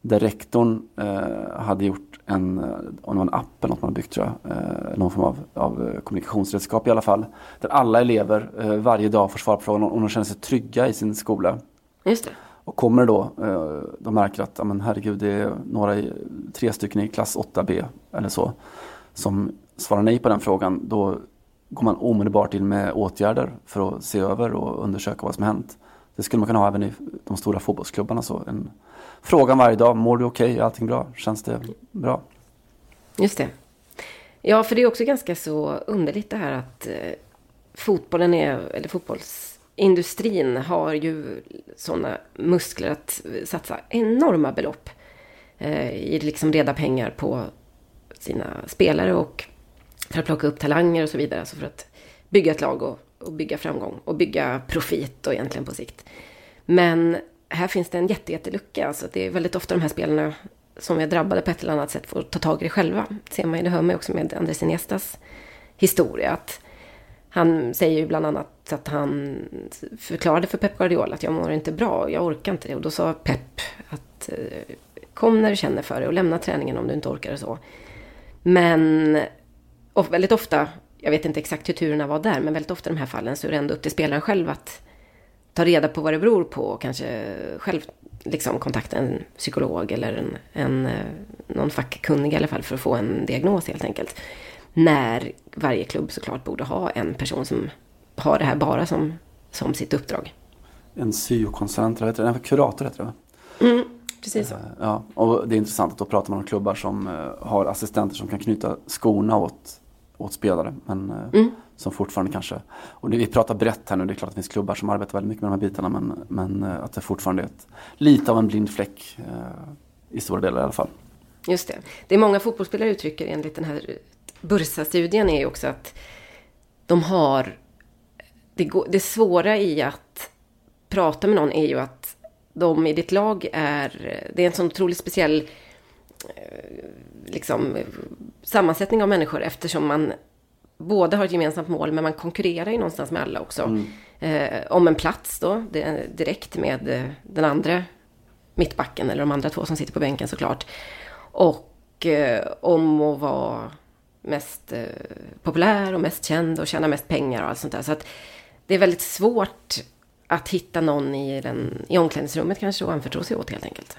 där rektorn eh, hade gjort en, eh, en app eller något man hade byggt tror jag, någon form av, av kommunikationsredskap i alla fall. Där alla elever varje dag får svar på frågan om de känner sig trygga i sin skola. Just det. Och kommer då, de märker att, men herregud, det är några, tre stycken i klass 8B eller så, som svarar nej på den frågan, då går man omedelbart in med åtgärder för att se över och undersöka vad som har hänt. Det skulle man kunna ha även i de stora fotbollsklubbarna. Så en frågan varje dag, mår du okej? Okay? Är allting bra? Känns det bra? Just det. Ja, för det är också ganska så underligt det här att eh, fotbollen är, eller fotbollsindustrin har ju sådana muskler att satsa enorma belopp eh, i liksom reda pengar på sina spelare och för att plocka upp talanger och så vidare. Alltså för att bygga ett lag och, och bygga framgång och bygga profit och egentligen på sikt. Men här finns det en jättejättelucka. Alltså det är väldigt ofta de här spelarna som är drabbade på ett eller annat sätt får ta tag i det själva. Det, ser man, ju. det hör man ju också med Andres Iniestas historia. Att han säger ju bland annat att han förklarade för Pep Guardiola att jag mår inte bra, jag orkar inte det. Och då sa Pep att eh, kom när du känner för det och lämna träningen om du inte orkar och så. Men och väldigt ofta, jag vet inte exakt hur turerna var där, men väldigt ofta i de här fallen så är det ändå upp till spelaren själv att ta reda på vad det beror på och kanske själv liksom kontakta en psykolog eller en, en, eh, någon fackkunnig i alla fall för att få en diagnos helt enkelt. När varje klubb såklart borde ha en person som har det här bara som, som sitt uppdrag. En syokonsulent, eller heter det? En kurator heter det va? Mm, precis så. Eh, ja, och det är intressant att då pratar man om klubbar som eh, har assistenter som kan knyta skorna åt åt spelare. Men eh, mm. som fortfarande kanske, och det, vi pratar brett här nu, det är klart att det finns klubbar som arbetar väldigt mycket med de här bitarna men, men eh, att det fortfarande är ett, lite av en blind fläck eh, i stora delar i alla fall. Just det. Det många fotbollsspelare uttrycker enligt den här Bursa-studien är ju också att de har det, går, det svåra i att prata med någon är ju att de i ditt lag är, det är en sån otroligt speciell liksom, sammansättning av människor eftersom man både har ett gemensamt mål men man konkurrerar ju någonstans med alla också. Mm. Eh, om en plats då, det, direkt med eh, den andra mittbacken eller de andra två som sitter på bänken såklart. Och eh, om att vara mest eh, populär och mest känd och tjäna mest pengar och allt sånt där. Så att det är väldigt svårt att hitta någon i, den, i omklädningsrummet kanske och anförtro sig åt helt enkelt.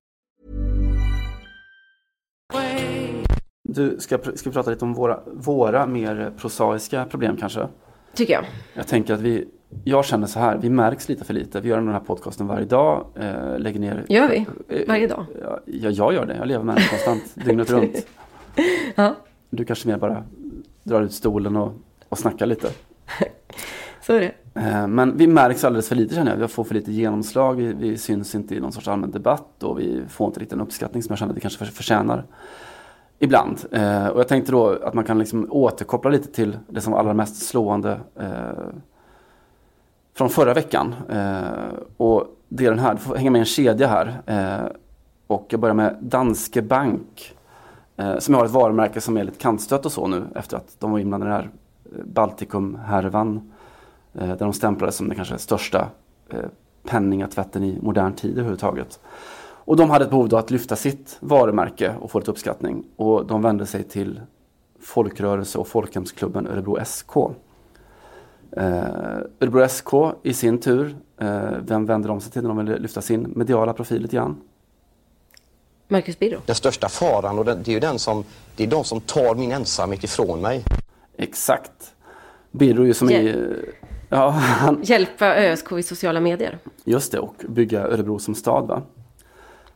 Du, ska, ska vi prata lite om våra, våra mer prosaiska problem kanske? Tycker jag. Jag tänker att vi jag känner så här, vi märks lite för lite. Vi gör den här podcasten varje dag, eh, lägger ner... Gör vi? Varje dag? Ja, jag gör det, jag lever med den konstant, [laughs] dygnet runt. Ja, Du kanske mer bara drar ut stolen och, och snackar lite. [laughs] så är det. Eh, men vi märks alldeles för lite känner jag. Vi får för lite genomslag, vi, vi syns inte i någon sorts allmän debatt och vi får inte riktigt den uppskattning som jag känner att vi kanske förtjänar. Ibland. Eh, och jag tänkte då att man kan liksom återkoppla lite till det som var allra mest slående eh, från förra veckan. Eh, och det är den här, du får hänga med i en kedja här. Eh, och jag börjar med Danske Bank. Eh, som har ett varumärke som är lite kantstött och så nu efter att de var inblandade i den här Baltikum-härvan. Eh, där de stämplades som den kanske största eh, penningatvätten i modern tid överhuvudtaget. Och de hade ett behov då att lyfta sitt varumärke och få lite uppskattning. Och de vände sig till folkrörelse och folkhemsklubben Örebro SK. Eh, Örebro SK i sin tur, eh, vem vänder de sig till när de vill lyfta sin mediala profil lite grann? Marcus Birro. Den största faran och det, det är ju den som, det är de som tar min ensamhet ifrån mig. Exakt. Birro ju som är... Ja, han, Hjälpa ÖSK i sociala medier. just det, och bygga Örebro som stad va?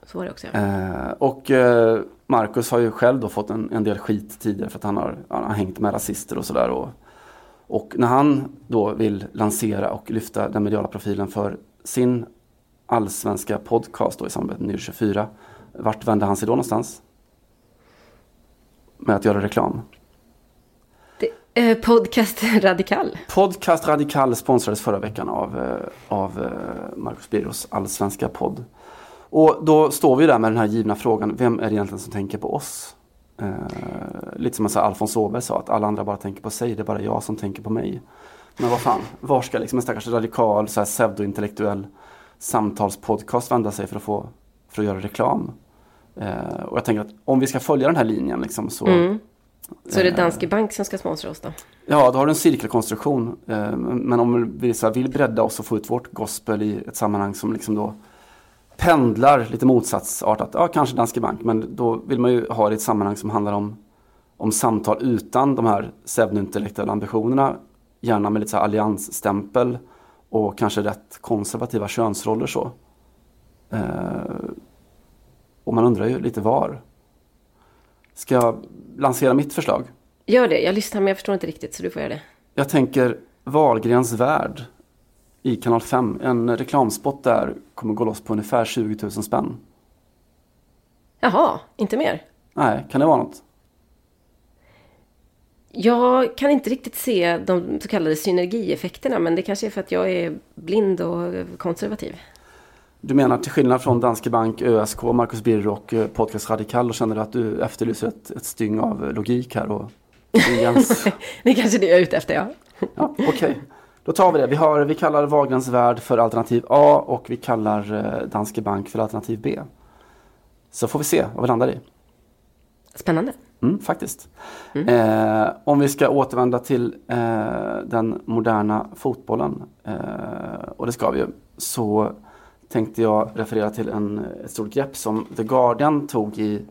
Så var det också. Ja. Eh, och eh, Marcus har ju själv då fått en, en del skit tidigare för att han har, han har hängt med rasister och sådär. Och, och när han då vill lansera och lyfta den mediala profilen för sin allsvenska podcast då i samarbete med Nyr24. Vart vände han sig då någonstans? Med att göra reklam. Eh, podcast [laughs] Radikal. Podcast Radikal sponsrades förra veckan av, eh, av eh, Marcus Birros allsvenska podd. Och då står vi där med den här givna frågan, vem är det egentligen som tänker på oss? Eh, lite som Alfons Åberg sa, att alla andra bara tänker på sig, det är bara jag som tänker på mig. Men vad fan, var ska liksom en stackars radikal, så här pseudointellektuell samtalspodcast vända sig för att, få, för att göra reklam? Eh, och jag tänker att om vi ska följa den här linjen liksom, så Mm. Så är det Eh. Danske Bank som ska sponsra oss då? Ja, då har du en cirkelkonstruktion. Eh, Men om vi så vill bredda oss och få ut vårt gospel i ett sammanhang som liksom då pendlar lite motsatsartat. Ja, kanske Danske Bank, men då vill man ju ha det i ett sammanhang som handlar om, om samtal utan de här pseudointellektuella ambitionerna. Gärna med lite så alliansstämpel och kanske rätt konservativa könsroller så. Eh, och man undrar ju lite var. Ska jag lansera mitt förslag? Gör det. Jag lyssnar men jag förstår inte riktigt så du får göra det. Jag tänker Wahlgrens värld i kanal 5. En reklamspot där kommer gå loss på ungefär 20 000 spänn. Jaha, inte mer? Nej, kan det vara något? Jag kan inte riktigt se de så kallade synergieffekterna men det kanske är för att jag är blind och konservativ. Du menar till skillnad från Danske Bank, ÖSK, Marcus Birro och eh, Podcast Radikal och känner du att du efterlyser ett, ett styng av logik här och intelligens? [laughs] Det är kanske det jag är ute efter ja. Ja, Okej, då tar vi det. Vi, har, vi kallar Wahlgrens värld för alternativ A och vi kallar eh, Danske Bank för alternativ B. Så får vi se vad vi landar i. Spännande. Mm, faktiskt. Eh, om vi ska återvända till eh, den moderna fotbollen, eh, och det ska vi ju, så tänkte jag referera till en, ett stort grepp som The Guardian tog i,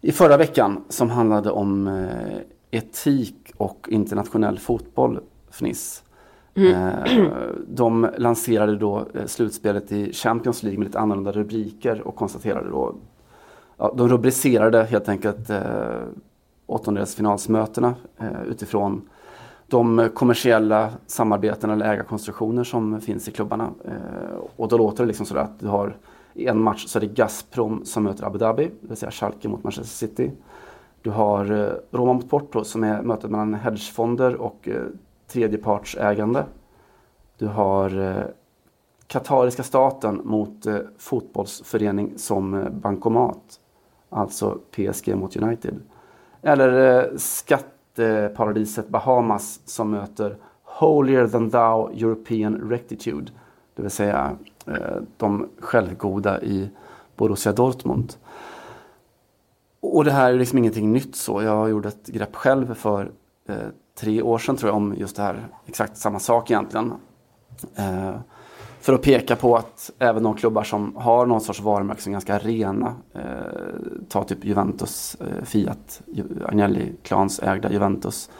i förra veckan som handlade om eh, etik och internationell fotboll, fniss. Eh, de lanserade då eh, slutspelet i Champions League med lite annorlunda rubriker och konstaterade då ja, de rubricerade helt enkelt eh, åttondelsfinalsmötena eh, utifrån de kommersiella samarbeten eller ägarkonstruktioner som finns i klubbarna. Eh, och då låter det liksom sådär att du har i en match så är det Gazprom som möter Abu Dhabi, det vill säga Schalke mot Manchester City. Du har eh, Roma mot Porto som är mötet mellan hedgefonder och eh, tredjepartsägande. Du har qatariska Katariska staten mot fotbollsförening som Bankomat. Alltså PSG mot United. Eller skatt Eh, skatteparadiset Bahamas som möter Holier than thou European Rectitude. Det vill säga eh, de självgoda i Borussia Dortmund. Och det här är liksom ingenting nytt så. Jag gjorde ett grepp själv för eh, tre år sedan tror jag om just det här. Exakt samma sak egentligen. Eh, för att peka på att även de klubbar som har någon sorts varumärke som är ganska rena, eh, ta typ Juventus, eh, Fiat, Agnelli-klans ägda Juventus,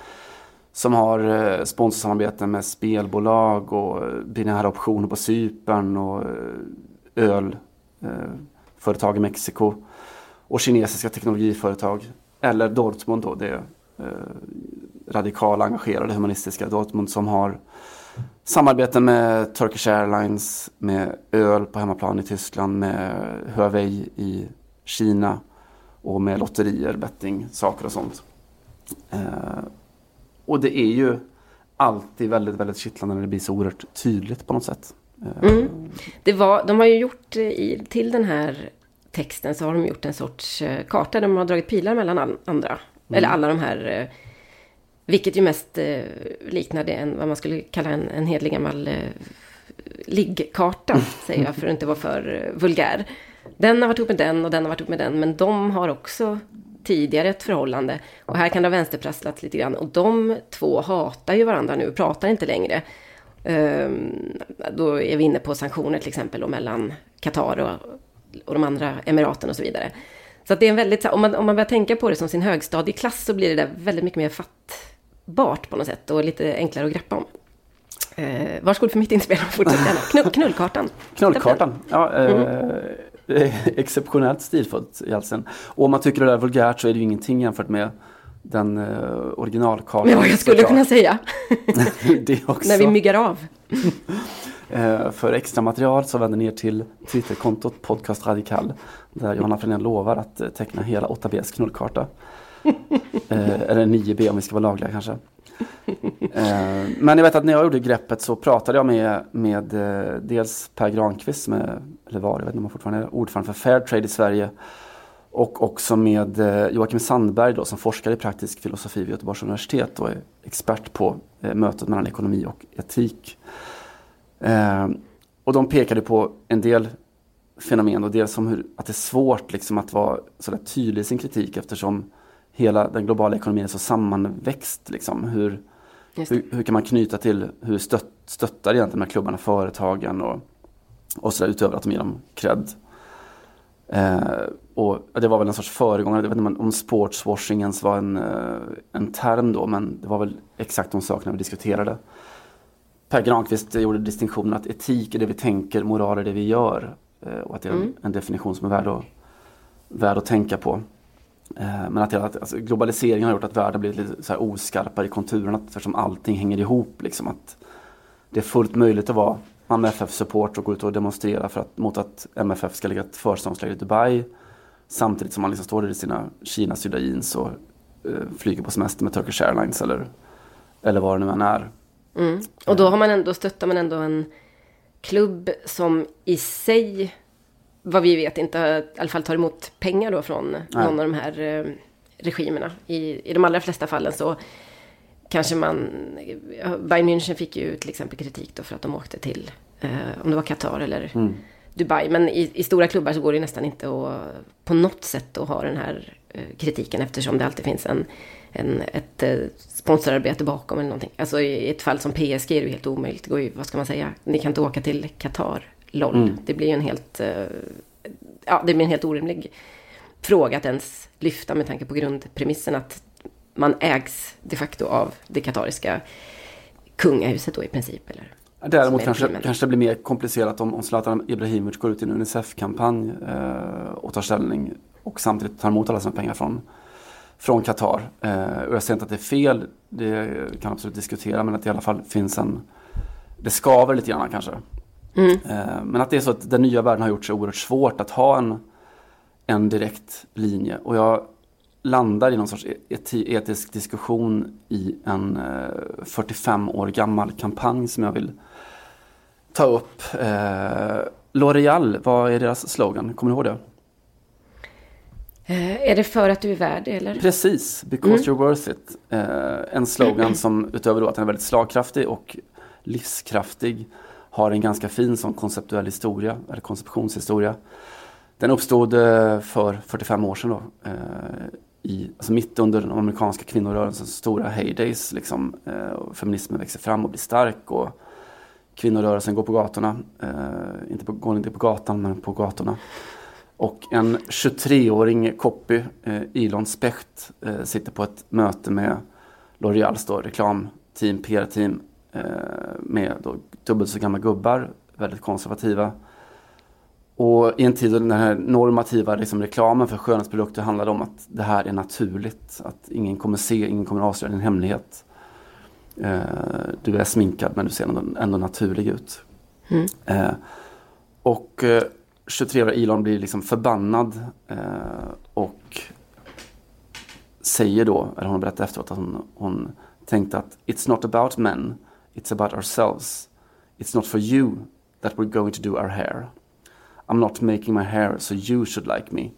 som har eh, sponsorsamarbeten med spelbolag och eh, binära optioner på Cypern och eh, ölföretag eh, i Mexiko och kinesiska teknologiföretag. Eller Dortmund då, det eh, radikala, engagerade, humanistiska Dortmund som har samarbeten med Turkish Airlines, med öl på hemmaplan i Tyskland, med Huawei i Kina och med lotterier, betting, saker och sånt. Och det är ju alltid väldigt, väldigt kittlande när det blir så oerhört tydligt på något sätt. Mm. Det var, de har ju gjort i, till den här texten så har de gjort en sorts eh, karta där de har dragit pilar mellan andra. Mm. Eller alla de här. Eh, vilket ju mest eh, liknade en, vad man skulle kalla en, en hedlig gammal liggkarta. säger jag för att inte vara för vulgär. Den har varit ihop med den och den har varit ihop med den. Men de har också tidigare ett förhållande. Och här kan det ha vänsterprasslat lite grann. Och de två hatar ju varandra nu, pratar inte längre. Um, då är vi inne på sanktioner till exempel och mellan Qatar och, och de andra emiraten och så vidare. Så att det är en väldigt, om man, om man börjar tänka på det som sin högstadieklass så blir det där väldigt mycket mer fattbart på något sätt och lite enklare att greppa om. Eh, varsågod för mitt inspel, fortsätt gärna. [laughs] Knull, knullkartan. Knullkartan, ja. Eh, mm. exceptionellt stilfullt halsen. Och om man tycker det är vulgärt så är det ju ingenting jämfört med den uh, originalkartan. Ja, jag skulle kunna säga. [laughs] det också. När vi myggar av. uh, [laughs] för extra material så vänder ni er till Twitterkontot Podcast Radikal. Där Johanna Frenén lovar att uh, teckna hela 8Bs knullkarta. Eh, eller 9B om vi ska vara lagliga kanske. Eh, men jag vet att när jag gjorde greppet så pratade jag med, med eh, dels Per Granqvist, med, eller var, jag vet inte om han fortfarande är ordförande för Fairtrade i Sverige. Och också med eh, Joakim Sandberg då, som forskar i praktisk filosofi vid Göteborgs universitet och är expert på eh, mötet mellan ekonomi och etik. Eh, och de pekade på en del fenomen och dels som hur, att det är svårt liksom att vara så tydlig i sin kritik eftersom hela den globala ekonomin är så sammanväxt. Liksom. Hur, hur, hur, kan man knyta till hur stött, stöttar egentligen de här klubbarna företagen och, och så där, utöver att de ger dem cred. Eh, och det var väl en sorts föregångare, jag vet inte om sportswashing ens var en, eh, en term då, men det var väl exakt de sakerna vi diskuterade. Per Granqvist gjorde distinktionen att etik är det vi tänker, moral är det vi gör. Eh, och att det är en, mm. en definition som är värd att, värd att tänka på. Eh, men att alltså, globaliseringen har gjort att världen blivit lite så här oskarpare i konturerna eftersom allting hänger ihop. Liksom, att det är fullt möjligt att vara MFF-support och gå ut och demonstrera för att, mot att MFF ska lägga ett förståndsläger i Dubai. Samtidigt som man liksom står där i sina Kina-sydda jeans och eh, flyger på semester med Turkish Airlines eller, eller vad det nu än är. Mm. Och då har man ändå, stöttar man ändå en klubb som i sig vad vi vet inte i alla fall tar emot pengar då från Nej. någon av de här eh, regimerna. I, I de allra flesta fallen så kanske man... Bayern München fick ju till exempel kritik då för att de åkte till, eh, om det var Qatar eller mm. Dubai. Men i, i, stora klubbar så går det nästan inte att på något sätt att ha den här eh, kritiken eftersom det alltid finns en, en, ett eh, sponsorarbete bakom eller någonting. Alltså i ett fall som PSG är det ju helt omöjligt. Det går ju, vad ska man säga, ni kan inte åka till Qatar LOL. Mm. Det blir ju en helt, eh, ja, det blir en helt orimlig fråga att ens lyfta med tanke på grundpremissen att man ägs de facto av det katariska kungahuset då i princip. Eller, Däremot kanske, kanske det blir mer komplicerat om, om Zlatan Ibrahimovic går ut i en Unicef-kampanj eh, och tar ställning och samtidigt tar emot alla sina pengar från från Qatar. Eh, och jag säger inte att det är fel, det kan absolut diskutera, men att det i alla fall finns en... Det skaver lite grann kanske. Mm. Eh, men att det är så att den nya världen har gjort sig oerhört svårt att ha en, en direkt linje. Och jag landar i någon sorts eti etisk diskussion i en 45 eh, år gammal kampanj som jag vill ta upp. Eh, L'Oreal, vad är deras slogan? Kommer du ihåg det? är det för att du är värd eller? Precis, because mm. you're worth it. en slogan [clears throat] som utöver då att den är väldigt slagkraftig och livskraftig har en ganska fin sån konceptuell historia, eller konceptionshistoria. Den uppstod eh, för 45 år sedan då, eh, i, alltså mitt under den amerikanska kvinnorörelsens stora heydays. Liksom, eh, feminismen växer fram och blir stark och kvinnorörelsen går på gatorna. Eh, inte på, går inte på gatan, men på gatorna. Och en 23-åring copy, eh, Elon Specht, sitter på ett möte med L'Oreals reklamteam, PR-team med då dubbelt så gamla gubbar, väldigt konservativa. Och i en tid då den här normativa liksom, reklamen för skönhetsprodukter handlade om att det här är naturligt. Att ingen kommer se, ingen kommer avslöja din hemlighet. Eh, du är sminkad men du ser ändå, ändå naturlig ut. Mm. Eh, och eh, 23-åriga Elon blir liksom förbannad eh, och säger då, eller hon berättar efteråt att hon, hon tänkte att It's not about men, it's about ourselves. It's not for you that we're going to do our hair. I'm not making my hair so you should like me.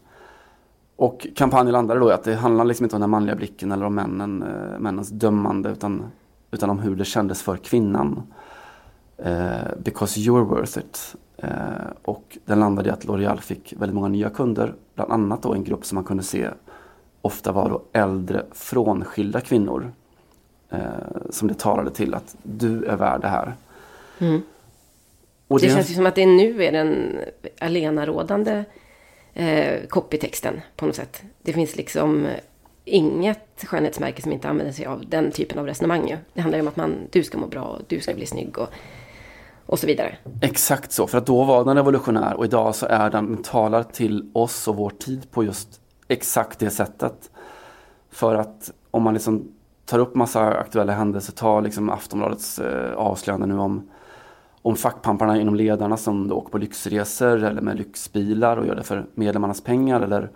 Och kampanjen landade då i att det handlar liksom inte om den manliga blicken eller om männen, eh, männens dömande utan, utan om hur det kändes för kvinnan. Eh, because you're worth it. Eh, och den landade i att L'Oreal fick väldigt många nya kunder. Bland annat då en grupp som man kunde se ofta var då äldre frånskilda kvinnor. Eh, som det talade till att du är värd det här. Mm. Och det, känns ju som att det nu är den alenarådande eh, copytexten på något sätt. Det finns liksom inget skönhetsmärke som inte använder sig av den typen av resonemang. Ju. Det handlar ju om att man, du ska må bra, du ska bli snygg och, och så vidare. Exakt så, för att då var den revolutionär och idag så är den, den talar till oss och vår tid på just exakt det sättet. För att om man liksom tar upp massa aktuella händelser, tar liksom Aftonbladets eh, avslöjande nu om om fackpamparna inom ledarna som åker på lyxresor eller med lyxbilar och gör det för medlemmarnas pengar eller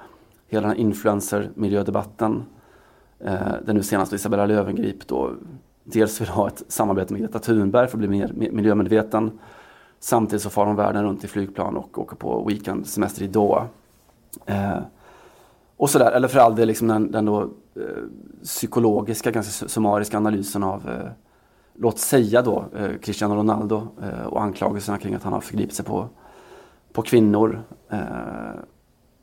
hela den här influencer-miljödebatten. Eh, där nu senast Isabella Löwengrip då dels vill ha ett samarbete med Greta Thunberg för att bli mer miljömedveten. Samtidigt så far hon världen runt i flygplan och åker på weekendsemester i Doha. Eh, och sådär, eller för all del liksom den, den då, eh, psykologiska, ganska summariska analysen av eh, låt säga då eh, Cristiano Ronaldo eh, och anklagelserna kring att han har förgripit sig på, på kvinnor. Eh,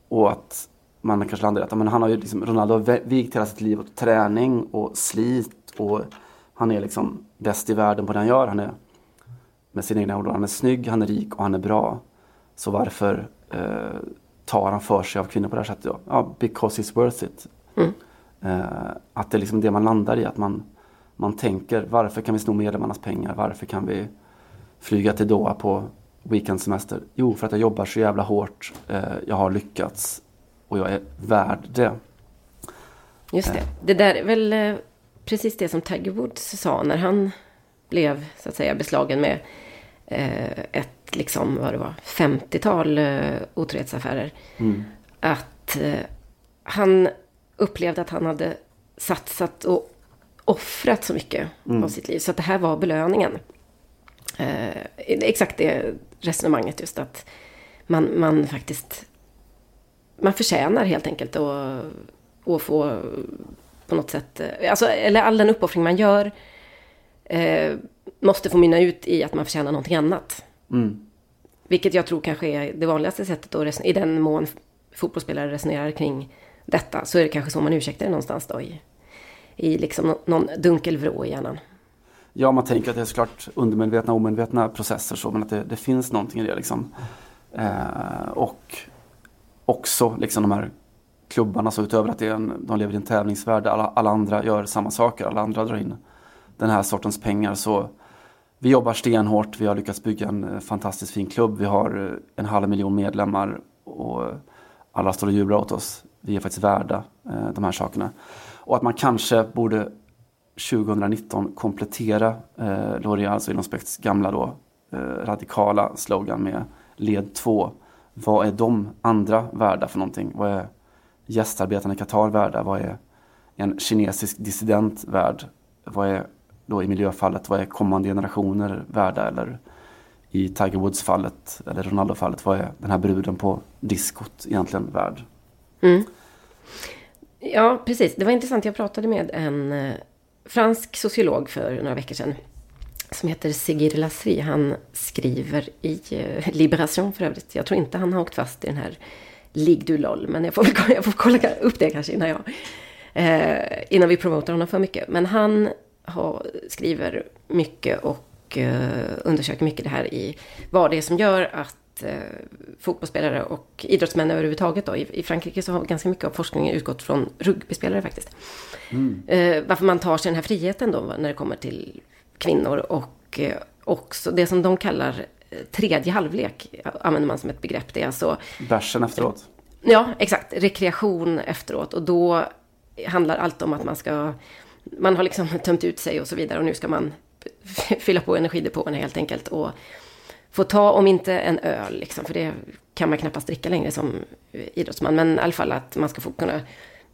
och att man kanske landar i att men han har ju liksom, Ronaldo har vigt hela sitt liv åt träning och slit och han är liksom bäst i världen på det han gör. Han är med sina egna ord, han är snygg, han är rik och han är bra. Så varför eh, tar han för sig av kvinnor på det här sättet? Ja, because he's worth it. Mm. Eh, att det är liksom det man landar i, att man man tänker varför kan vi sno medlemmarnas pengar? Varför kan vi flyga till Doha på weekendsemester? Jo, för att jag jobbar så jävla hårt. Eh, jag har lyckats och jag är värd det. Just det. Det där är väl eh, precis det som Tiger Woods sa när han blev så att säga beslagen med eh, ett liksom, vad det var, 50-tal otrohetsaffärer. Mm. Att han upplevde att han hade satsat och offrat så mycket mm. av sitt liv. Så att det här var belöningen. Eh, exakt det resonemanget just att man, man faktiskt man förtjänar helt enkelt att, att få på något sätt, eh, alltså, eller all den uppoffring man gör eh, måste få mynna ut i att man förtjänar någonting annat. Mm. Vilket jag tror kanske är det vanligaste sättet att resonera, i den mån fotbollsspelare resonerar kring detta, så är det kanske så man ursäktar det någonstans då i, i liksom någon dunkel vrå i hjärnan. Ja, man tänker att det är såklart undermedvetna och omedvetna processer så, men att det, det finns någonting i det liksom. Eh, och också liksom de här klubbarna, så utöver att det är en, de lever i en tävlingsvärld, alla, alla andra gör samma saker, alla andra drar in den här sortens pengar. Så vi jobbar stenhårt, vi har lyckats bygga en eh, fantastiskt fin klubb, vi har eh, en halv miljon medlemmar och alla står och jublar åt oss. Vi är faktiskt värda eh, de här sakerna. Och att man kanske borde 2019 komplettera eh, L'Oreal, alltså Elon gamla då, eh, radikala slogan med led 2. Vad är de andra värda för någonting? Vad är gästarbetarna i Qatar värda? Vad är en kinesisk dissident värd? Vad är då i miljöfallet, vad är kommande generationer värda? Eller i Tiger Woods-fallet, eller Ronaldo-fallet, vad är den här bruden på diskot egentligen värd? Mm. Ja, precis. Det var intressant. Jag pratade med en eh, fransk sociolog för några veckor sedan. Som heter Sigir Lasri. Han skriver i eh, Liberation för övrigt. Jag tror inte han har åkt fast i den här Ligg du LOL. Men jag får, jag får kolla upp det kanske innan jag... Eh, innan vi promotar honom för mycket. Men han har, skriver mycket och eh, undersöker mycket det här i vad det är som gör att eh, fotbollsspelare och idrottsmän överhuvudtaget. Då. I, I Frankrike så har ganska mycket av forskningen utgått från rugbyspelare faktiskt. Eh, varför man tar sig den här friheten då när det kommer till kvinnor och också det som de kallar tredje halvlek använder man som ett begrepp. Det är alltså Bärsen efteråt. Ja, exakt. Rekreation efteråt. Och då handlar allt om att man ska... Man har liksom [laughs] tömt ut sig och så vidare och nu ska man [laughs] fylla på energidepåerna helt enkelt. Och få ta, om inte en öl, liksom, för det kan man knappast dricka längre som idrottsman. Men i alla fall att man ska få kunna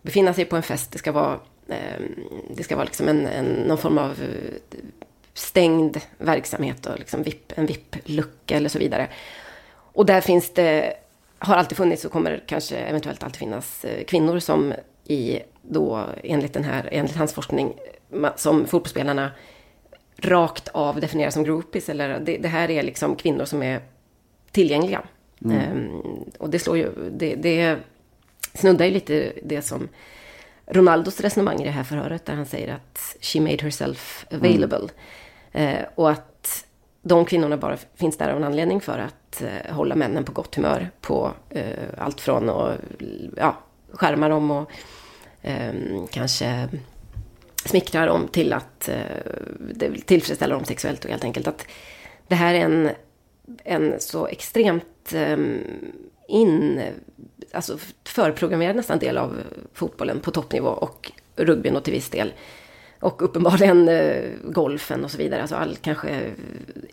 befinna sig på en fest. Det ska vara, eh, det ska vara liksom en, en, någon form av eh, stängd verksamhet och liksom VIP, en VIP-lucka eller så vidare. Och där finns det, har alltid funnits och kommer kanske eventuellt alltid finnas eh, kvinnor som i då enligt den här, enligt hans forskning, som fotbollsspelarna rakt av definierar som groupies. Eller det, det här är liksom kvinnor som är tillgängliga. Ehm, och det slår ju, det, det snuddar ju lite det som Ronaldos resonemang i det här förhöret där han säger att she made herself available. Eh, och att de kvinnorna bara finns där av en anledning för att eh, hålla männen på gott humör på eh, allt från att ja, skärma dem och eh, kanske smickra dem till att eh, tillfredsställa dem sexuellt och helt enkelt. Att det här är en, en så extremt eh, in, alltså förprogrammerad nästan del av fotbollen på toppnivå och rugbyn och till viss del. Och uppenbarligen eh, golfen och så vidare, alltså all kanske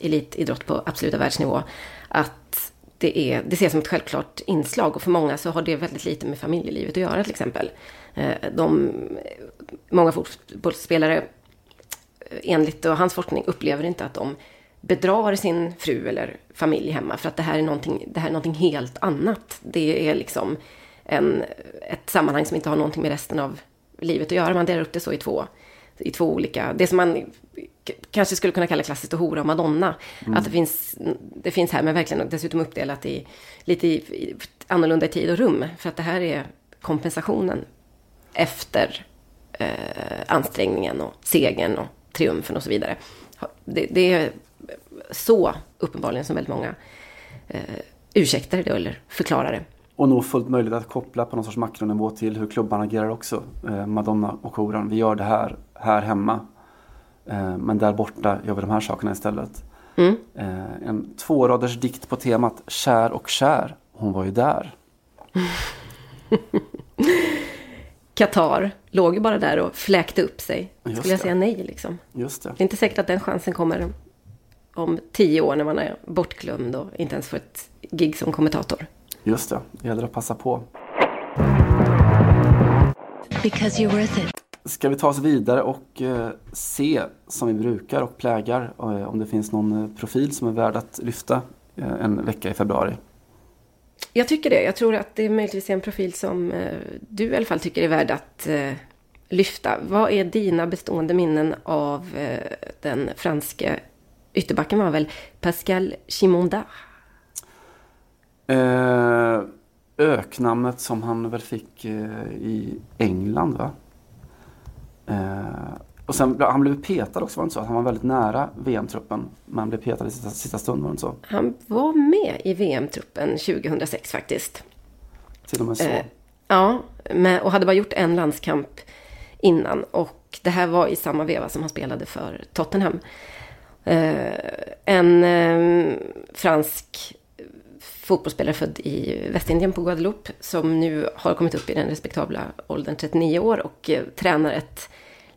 elitidrott på absoluta världsnivå. Att det, är, det ses som ett självklart inslag och för många så har det väldigt lite med familjelivet att göra till exempel. Eh, de, många fotbollsspelare eh, enligt hans forskning upplever inte att de bedrar sin fru eller familj hemma för att det här är någonting, det här är någonting helt annat. Det är liksom en, ett sammanhang som inte har någonting med resten av livet att göra. Man delar upp det så i två, i två olika, det som man kanske skulle kunna kalla klassiskt och hora och madonna. Att det finns, det finns här men verkligen dessutom uppdelat i lite i, i, annorlunda i tid och rum. För att det här är kompensationen efter eh, ansträngningen och segern och triumfen och så vidare. Det, det är så uppenbarligen som väldigt många eh, ursäktar det eller förklarar det. Och nog fullt möjligt att koppla på någon sorts makronivå till hur klubbarna agerar också. Eh, Madonna och horan, vi gör det här, här hemma. Eh, men där borta gör vi de här sakerna istället. Mm. Eh, en tvåraders dikt på temat Kär och kär, hon var ju där. [laughs] Qatar låg ju bara där och fläkte upp sig. Just Skulle jag det. säga nej liksom. Just det. Det är inte säkert att den chansen kommer om tio år när man är bortglömd och inte ens får ett gig som kommentator. Just det, det gäller att passa på. Because you're worth it. Ska vi ta oss vidare och eh, se som vi brukar och plägar eh, om det finns någon eh, profil som är värd att lyfta en vecka i februari. Jag tycker det. Jag tror att det är möjligtvis en profil som du i alla fall tycker är värd att lyfta. Vad är dina bestående minnen av den franske ytterbacken var väl Pascal Chimondard? Eh, öknamnet som han väl fick i England va? Eh, och sen han blev petad också var det inte så? Han var väldigt nära VM-truppen. Men blev petad i sista, sista stund var det inte så? Han var med i VM-truppen 2006 faktiskt. Till och med så. Eh, ja, med, och hade bara gjort en landskamp innan. Och det här var i samma veva som han spelade för Tottenham. Eh, en eh, fransk fotbollsspelare född i Västindien på Guadeloupe som nu har kommit upp i den respektabla åldern 39 år och eh, tränar ett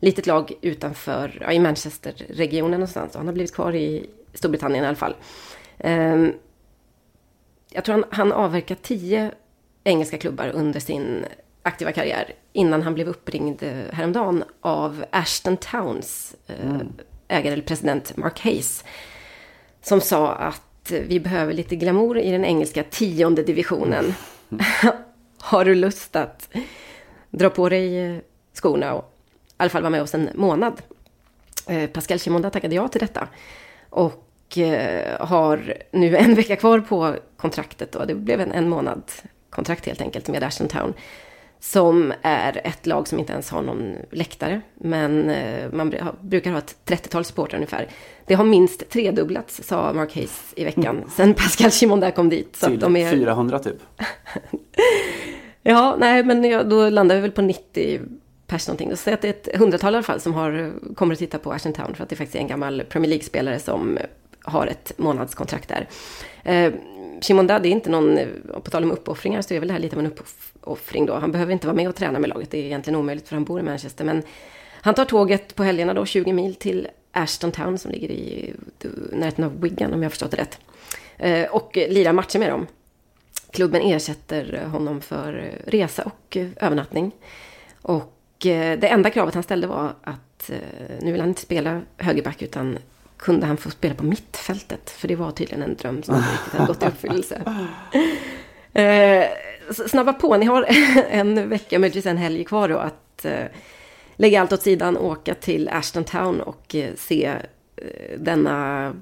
litet lag utanför, ja, i Manchester-regionen någonstans. Han har blivit kvar i Storbritannien i alla fall. Eh, jag tror han, han avverkat tio engelska klubbar under sin aktiva karriär innan han blev uppringd häromdagen av Ashton Towns eh, ägare eller president Mark Hayes som sa att vi behöver lite glamour i den engelska tionde divisionen. [laughs] Har du lust att dra på dig eh, skorna och alla fall vara med oss en månad? Eh, Pascal Chimonda tackade ja till detta. Och eh, har nu [laughs] en vecka kvar på kontraktet. Och det blev en, en månad kontrakt helt enkelt med Ashton Town. Som är ett lag som inte ens har någon läktare. Men eh, man brukar ha ett 30-tal supportrar ungefär. Det har minst tredubblats, sa Mark Hayes i veckan. Sen Pascal Chimonda kom dit. Så att Till de är... 400 typ. [laughs] Ja, nej, men då landar vi väl på 90 pers någonting. Då att det är ett hundratal i alla fall som har, kommer att titta på Ashton Town. För att det faktiskt är en gammal Premier League-spelare som har ett månadskontrakt där. Eh, Shimon Dad är inte någon, eh, på tal om uppoffringar så är väl det här lite av en uppoffring då. Han behöver inte vara med och träna med laget. Det är egentligen omöjligt för han bor i Manchester. Men han tar tåget på helgerna då, 20 mil till Ashton Town som ligger i eh, närheten av Wigan om jag har förstått det rätt. Eh, och lirar matcher med dem. Klubben ersätter eh, honom för resa och övernattning. Och det enda kravet han ställde var att eh, nu vill han inte spela högerback utan kunde han få spela på mittfältet. För det var tydligen en dröm som inte riktigt hade gått i uppfyllelse. [laughs] Eh, snabba på, ni har [laughs] en vecka, möjligtvis en helg kvar då att eh, lägga allt åt sidan, åka till Ashton Town och eh, se eh, denna mm,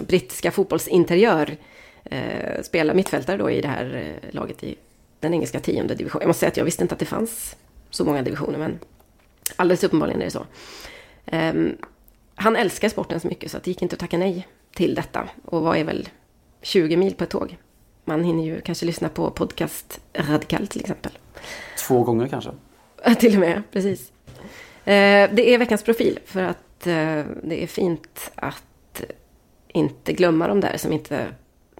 brittiska fotbollsinteriör eh, spela mittfältare då i det här eh, laget i den engelska tionde divisionen. Jag måste säga att jag visste inte att det fanns så många divisioner, men alldeles uppenbarligen är det så. Ehm, han älskar sporten så mycket så att det gick inte att tacka nej till detta. Och vad är väl 20 mil på ett tåg? Man hinner ju kanske lyssna på podcast Radikal till exempel. Två gånger kanske. Till och med, precis. Eh, det är veckans profil för att eh, det är fint att inte glömma de där som inte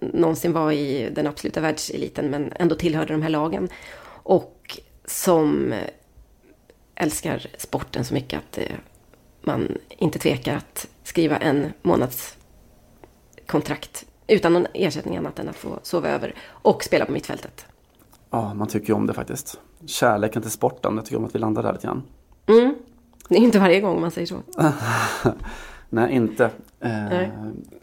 någonsin var i den absoluta världseliten men ändå tillhörde de här lagen. Och som eh, älskar sporten så mycket att eh, man inte tvekar att skriva en månads kontrakt utan någon ersättning annat än att få sova över och spela på mittfältet. Ja, man tycker ju om det faktiskt. Kärleken till sporten, jag tycker om att vi landar där lite grann. Mm. Det är inte varje gång man säger så. [laughs] Nej, inte. Eh, Nej.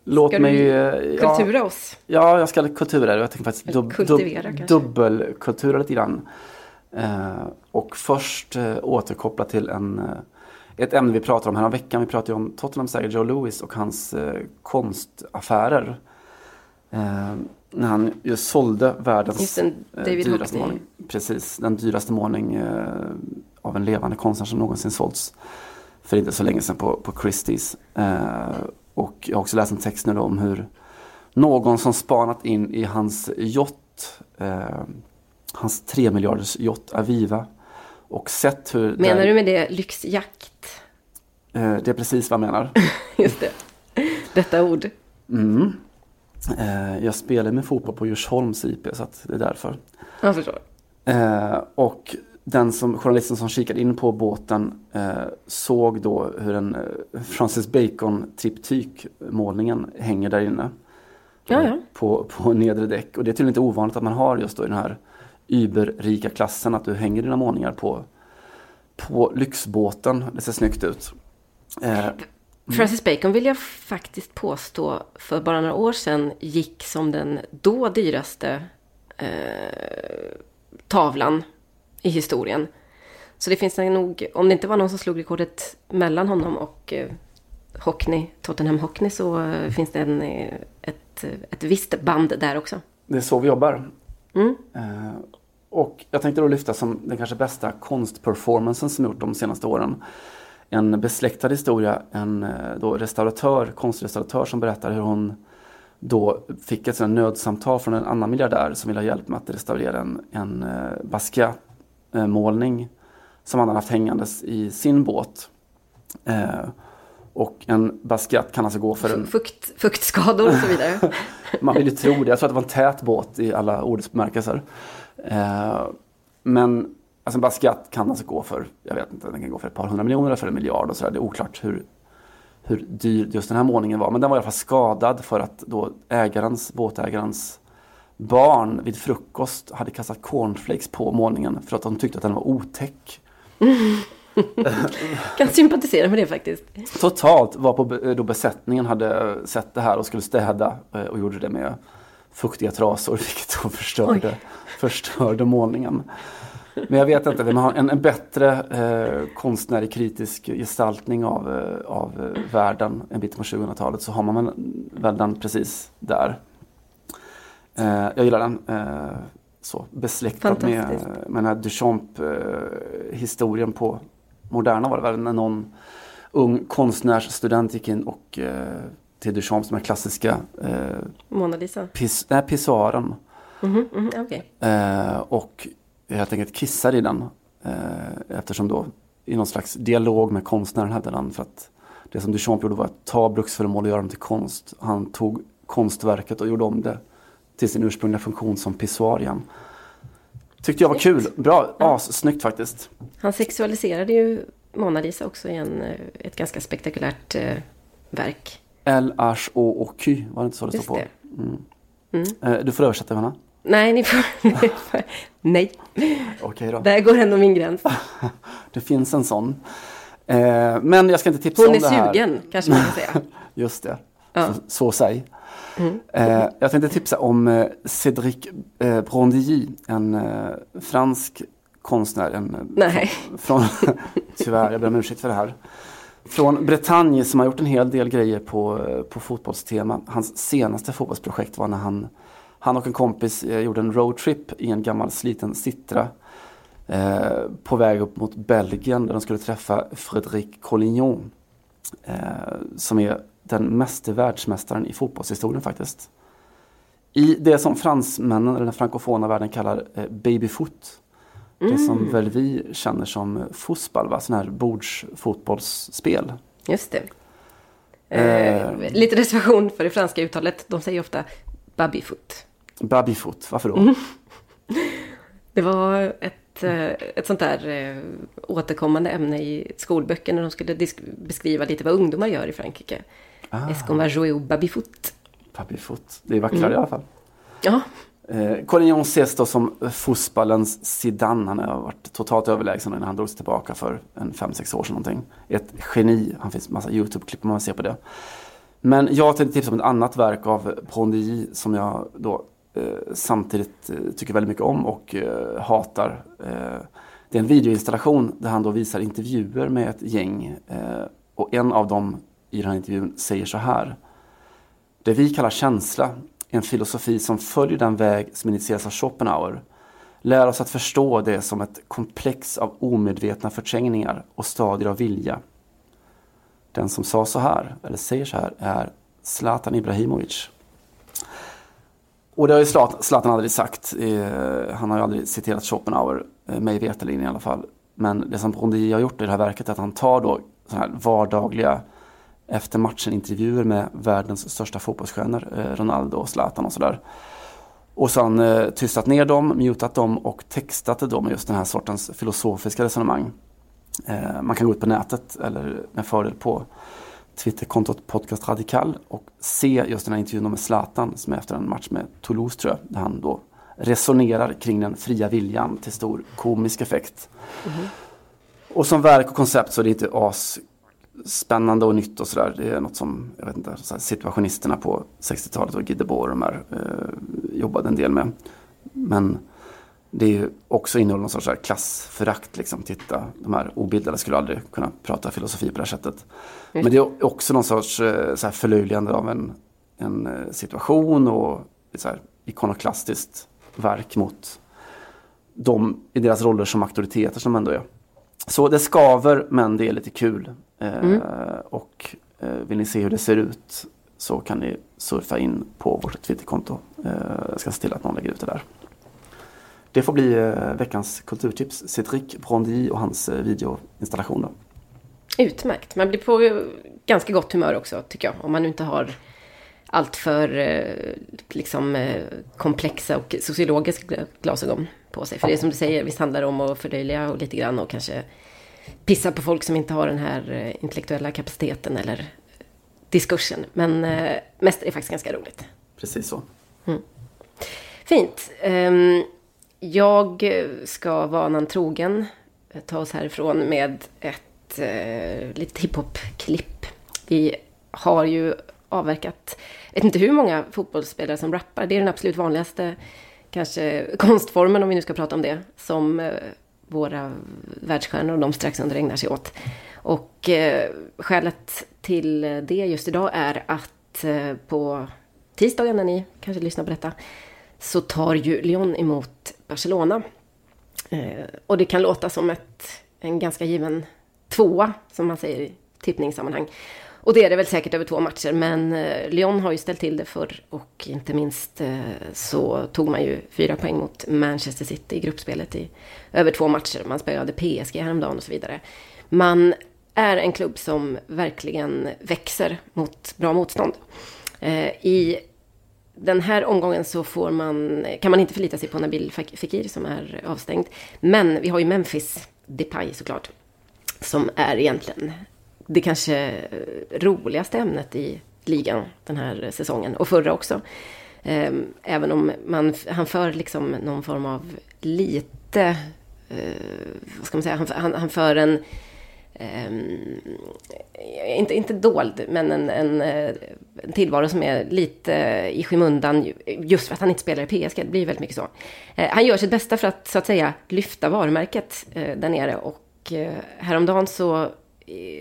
Låt Ska mig... du eh, ja, Kultura oss. Ja, jag ska kultura. Jag tänker faktiskt dub, dub, dubbelkultura lite grann. Eh, och först eh, återkoppla till en, eh, ett ämne vi pratade om här veckan. Vi pratade om Tottenhams ägare Joe Lewis och hans konstaffärer. När han ju sålde världens Just den, David dyraste målning. Precis, den dyraste målning av en levande konstnär som någonsin sålts. För inte så länge sedan på, på Christie's. Och jag har också läst en text nu då om hur någon som spanat in i hans eh, hans tre miljarders yacht Aviva och sett hur... Menar där- du med det lyxjakt? Eh, det är precis vad jag menar. [laughs] Just det. Detta ord. Mm. Eh, jag spelar med fotboll på Djursholms IP så att det är därför. Jag förstår. Eh, och den som, journalisten som kikade in på båten eh, såg då hur en eh, Francis Bacon triptykmålningen hänger där inne. Ja. På, på nedre däck. Och det är tydligen inte ovanligt att man har just då i den här überrika klassen att du hänger dina målningar på, på lyxbåten. Det ser snyggt ut. Eh, Francis Bacon vill jag faktiskt påstå för bara några år sedan gick som den då dyraste eh, tavlan i historien. Så det finns nog, om det inte var någon som slog rekordet mellan honom och eh, Hockney, Tottenham Hockney, så eh, finns det en, eh, ett, ett visst band där också. Det är så vi jobbar. Mm. Eh, och jag tänkte då lyfta som den kanske bästa konstperformancen som gjort de senaste åren. En besläktad historia, en eh, då restauratör, konstrestauratör som berättar hur hon då fick ett nödsamtal från en annan miljardär som ville ha hjälp med att restaurera en, en eh, Basquiat-målning som han hade haft hängandes i sin båt. Eh, och en Basquiat kan alltså gå för en Fukt, fuktskador och så vidare. [laughs] man vill ju tro det. Jag tror att det var en tät båt i alla ordets bemärkelser. Eh, men alltså en Basquiat kan alltså gå för, jag vet inte, den kan gå för ett par hundra miljoner eller för en miljard och sådär. Det är oklart hur, hur dyr just den här målningen var. Men den var i alla fall skadad för att då ägarens, båtägarens barn vid frukost hade kastat cornflakes på målningen för att de tyckte att den var otäck. [laughs] kan sympatisera med det faktiskt. Totalt var på då besättningen hade sett det här och skulle städa eh, och gjorde det med fuktiga trasor [laughs] vilket då förstörde, förstörde målningen. Men jag vet inte, vill man ha en, en bättre eh, konstnärlig kritisk gestaltning av, eh, av eh, världen en bit på 2000-talet så har man väl- den precis där. Eh, jag gillar den. Eh, så besläktad med, med den här Duchamp-historien på Moderna var det väl när någon ung konstnärsstudent gick in och eh, till Duchamp som är klassiska eh, Mona Lisa. pis, nej, pissoaren Mhm, mhm, Okej. eh, och helt enkelt kissade i den eh, eftersom då i någon slags dialog med konstnären hävdade han för att det som Duchamp gjorde var att ta bruksföremål och göra dem till konst. Han tog konstverket och gjorde om det till sin ursprungliga funktion som pissoar igen. Tyckte jag var kul. Bra, assnyggt faktiskt. Han sexualiserade ju Mona Lisa också i en, eh, ett ganska spektakulärt eh, verk. L-H-O-Q, var det inte så det Just stod på? det. Eh, Du får översätta Johanna. Nej, [laughs] ni får... Nej, Okej då. där går ändå min gräns. [laughs] Det finns en sån. Eh, Men jag ska inte tipsa Hon om är det här. sugen, kanske man kan säga. [laughs] Just det. Ja. Mm. Så, så säg. Eh, jag tänkte tipsa om eh, Cédric eh, Brondilly, en eh, fransk konstnär. En, eh, Nej. Från, tyvärr, jag ber om ursäkt för det här. Från Bretagne som har gjort en hel del grejer på, eh, på fotbollstema. Hans senaste fotbollsprojekt var när han, han och en kompis eh, gjorde en roadtrip i en gammal sliten Citra. Eh, på väg upp mot Belgien där de skulle träffa Frédéric Collignon. Eh, som är den meste världsmästaren i fotbollshistorien faktiskt. I det som fransmännen, eller den frankofona världen kallar eh, babyfoot. Det Mm. som väl vi känner som fotboll, va? sån här bordsfotbollsspel. Just det. Eh, Eh. lite reservation för det franska uttalet. De säger ofta babyfoot. Babyfoot, varför Mm. då? [laughs] Det var ett, eh, ett sånt där eh, återkommande ämne i skolböcker när de skulle beskriva lite vad ungdomar gör i Frankrike. Ah. Est-ce qu'on va jouer au babyfoot? Babyfoot, det är vackrare Mm. i alla fall. Ja, Eh, Collignon ses då som fotbollens Zidane. Han har varit totalt överlägsen när han drog sig tillbaka för en 5-6 år sedan någonting. Ett geni. Han finns massa YouTube-klipp om man ser på det. Men jag tänkte tipsa om ett annat verk av Prondy som jag då Eh, samtidigt eh, tycker väldigt mycket om och eh, hatar. Det är en videoinstallation där han då visar intervjuer med ett gäng. Och en av dem i den här intervjun säger så här. Det vi kallar känsla är en filosofi som följer den väg som initieras av Schopenhauer. Lär oss att förstå det som ett komplex av omedvetna förträngningar och stadier av vilja. Den som sa så här, eller säger så här, är Zlatan Ibrahimovic. Och det har ju Zlatan, aldrig sagt. Eh, han har ju aldrig citerat Schopenhauer, eh, mig veterligen i alla fall. Men det som Brondi har gjort i det här verket är att han tar då sådana här vardagliga efter matchen intervjuer med världens största fotbollsstjärnor, eh, Ronaldo och Zlatan och sådär. Och så har han eh, tystat ner dem, mutat dem och textat dem med just den här sortens filosofiska resonemang. Eh, man kan gå ut på nätet eller med fördel på Twitterkontot Podcast Radikal och se just den här intervjun med Zlatan som är efter en match med Toulouse tror jag, där han då resonerar kring den fria viljan till stor komisk effekt. Och som verk och koncept så är det inte as spännande och nytt och sådär. Det är något som, jag vet inte, situationisterna på 60-talet och Guy Debord och de här eh, jobbade en del med. Men det är ju också innehåller någon sorts klassförakt liksom. Titta, de här obildade skulle aldrig kunna prata filosofi på det här sättet. Men det är också någon sorts eh, så här förlöjligande av en, en eh, situation och så här ikonoklastiskt verk mot de i deras roller som auktoriteter som ändå är. Så det skaver men det är lite kul. Eh, Och eh, vill ni se hur det ser ut så kan ni surfa in på vårt Twitterkonto. Eh, jag ska se till att någon lägger ut det där. Det får bli eh, veckans kulturtips. Cedric Brondy och hans eh, videoinstallation. Då. utmärkt. Man blir på ganska gott humör också, tycker jag. Om man inte har allt för eh, liksom, eh, komplexa och sociologiska glasögon på sig. För det är som du säger, visst handlar det om att förlöjliga och lite grann och kanske pissa på folk som inte har den här eh, intellektuella kapaciteten eller diskursen. Men eh, mest är det faktiskt ganska roligt. Precis så. Fint. Ehm, jag ska vanan trogen ta oss härifrån med ett eh, litet hiphop-klipp. Vi har ju avverkat, jag vet inte hur många fotbollsspelare som rappar. Det är den absolut vanligaste kanske konstformen, om vi nu ska prata om det, som eh, våra världsstjärnor och de strax under ägnar sig åt. Och eh, skälet till det just idag är att eh, på tisdagen när ni kanske lyssnar på detta så tar ju Lyon emot Barcelona. Eh, och det kan låta som ett, en ganska given tvåa, som man säger i tippningssammanhang. Och det är det väl säkert över två matcher, men eh, Lyon har ju ställt till det förr och inte minst eh, så tog man ju fyra poäng mot Manchester City i gruppspelet i över två matcher. Man spelade PSG häromdagen och så vidare. Man är en klubb som verkligen växer mot bra motstånd. Eh, I den här omgången så får man, kan man inte förlita sig på Nabil Fekir som är avstängd. Men vi har ju Memphis Depay såklart. Som är egentligen det kanske eh, roligaste ämnet i ligan den här säsongen. Och förra också. Ehm, även om man, han för liksom någon form av lite, eh, vad ska man säga, han, han, han för en Um, inte, inte dold, men en, en, eh, en, tillvaro som är lite i skymundan just för att han inte spelar i PSG. Det blir väldigt mycket så. Uh, han gör sitt bästa för att så att säga lyfta varumärket uh, där nere och uh, häromdagen så,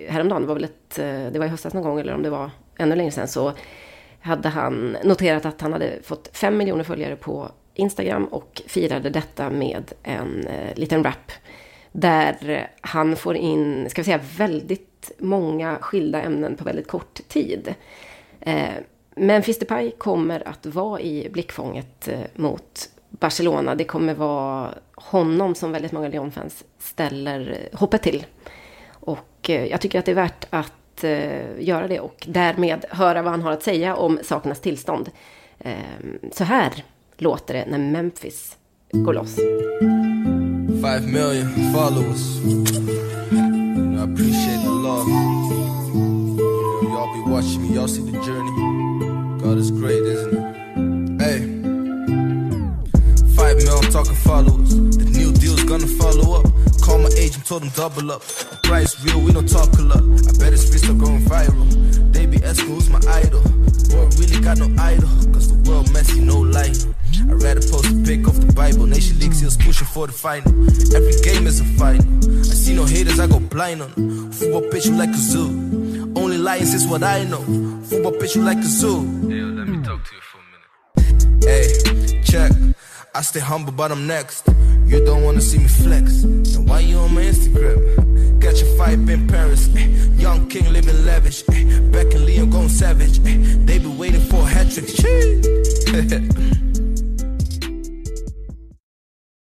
häromdagen, var väl ett, det var i höstas någon gång eller om det var ännu längre sedan så hade han noterat att han hade fått fem miljoner följare på Instagram och firade detta med en liten rap där han får in, ska vi säga, väldigt många skilda ämnen på väldigt kort tid. Eh, men Depay kommer att vara i blickfånget eh, mot Barcelona. Det kommer vara honom som väldigt många Lyon-fans ställer eh, hoppet till. Och jag tycker att det är värt att göra det och därmed höra vad han har att säga om sakernas tillstånd. Så här låter det när Memphis går loss. Five million followers. You know, I appreciate the love. You know, y'all be watching me, y'all see the journey. God is great, isn't it? Hey. Mil, I'm talking followers. The new deal's gonna follow up. Call my agent, told him double up. The price real, we don't talk a lot. I bet his free still going viral. They be asking who's my idol. Boy, really got no idol. Cause the world messy, no light. I'd rather post a pic off the Bible. Nation League seals pushing for the final. Every game is a final. I see no haters, I go blind on them. Football pitch you like a zoo. Only lions is what I know. Football pitch you like a zoo. Yeah, let me talk to you for a minute. Hey, check. I stay humble, but I'm next. You don't wanna see me flex. Then why you on my Instagram? Got your fight in Paris. Eh. Young king living lavish. Eh. Beck and Liam going savage. Eh. They be waiting for a hat trick. [laughs]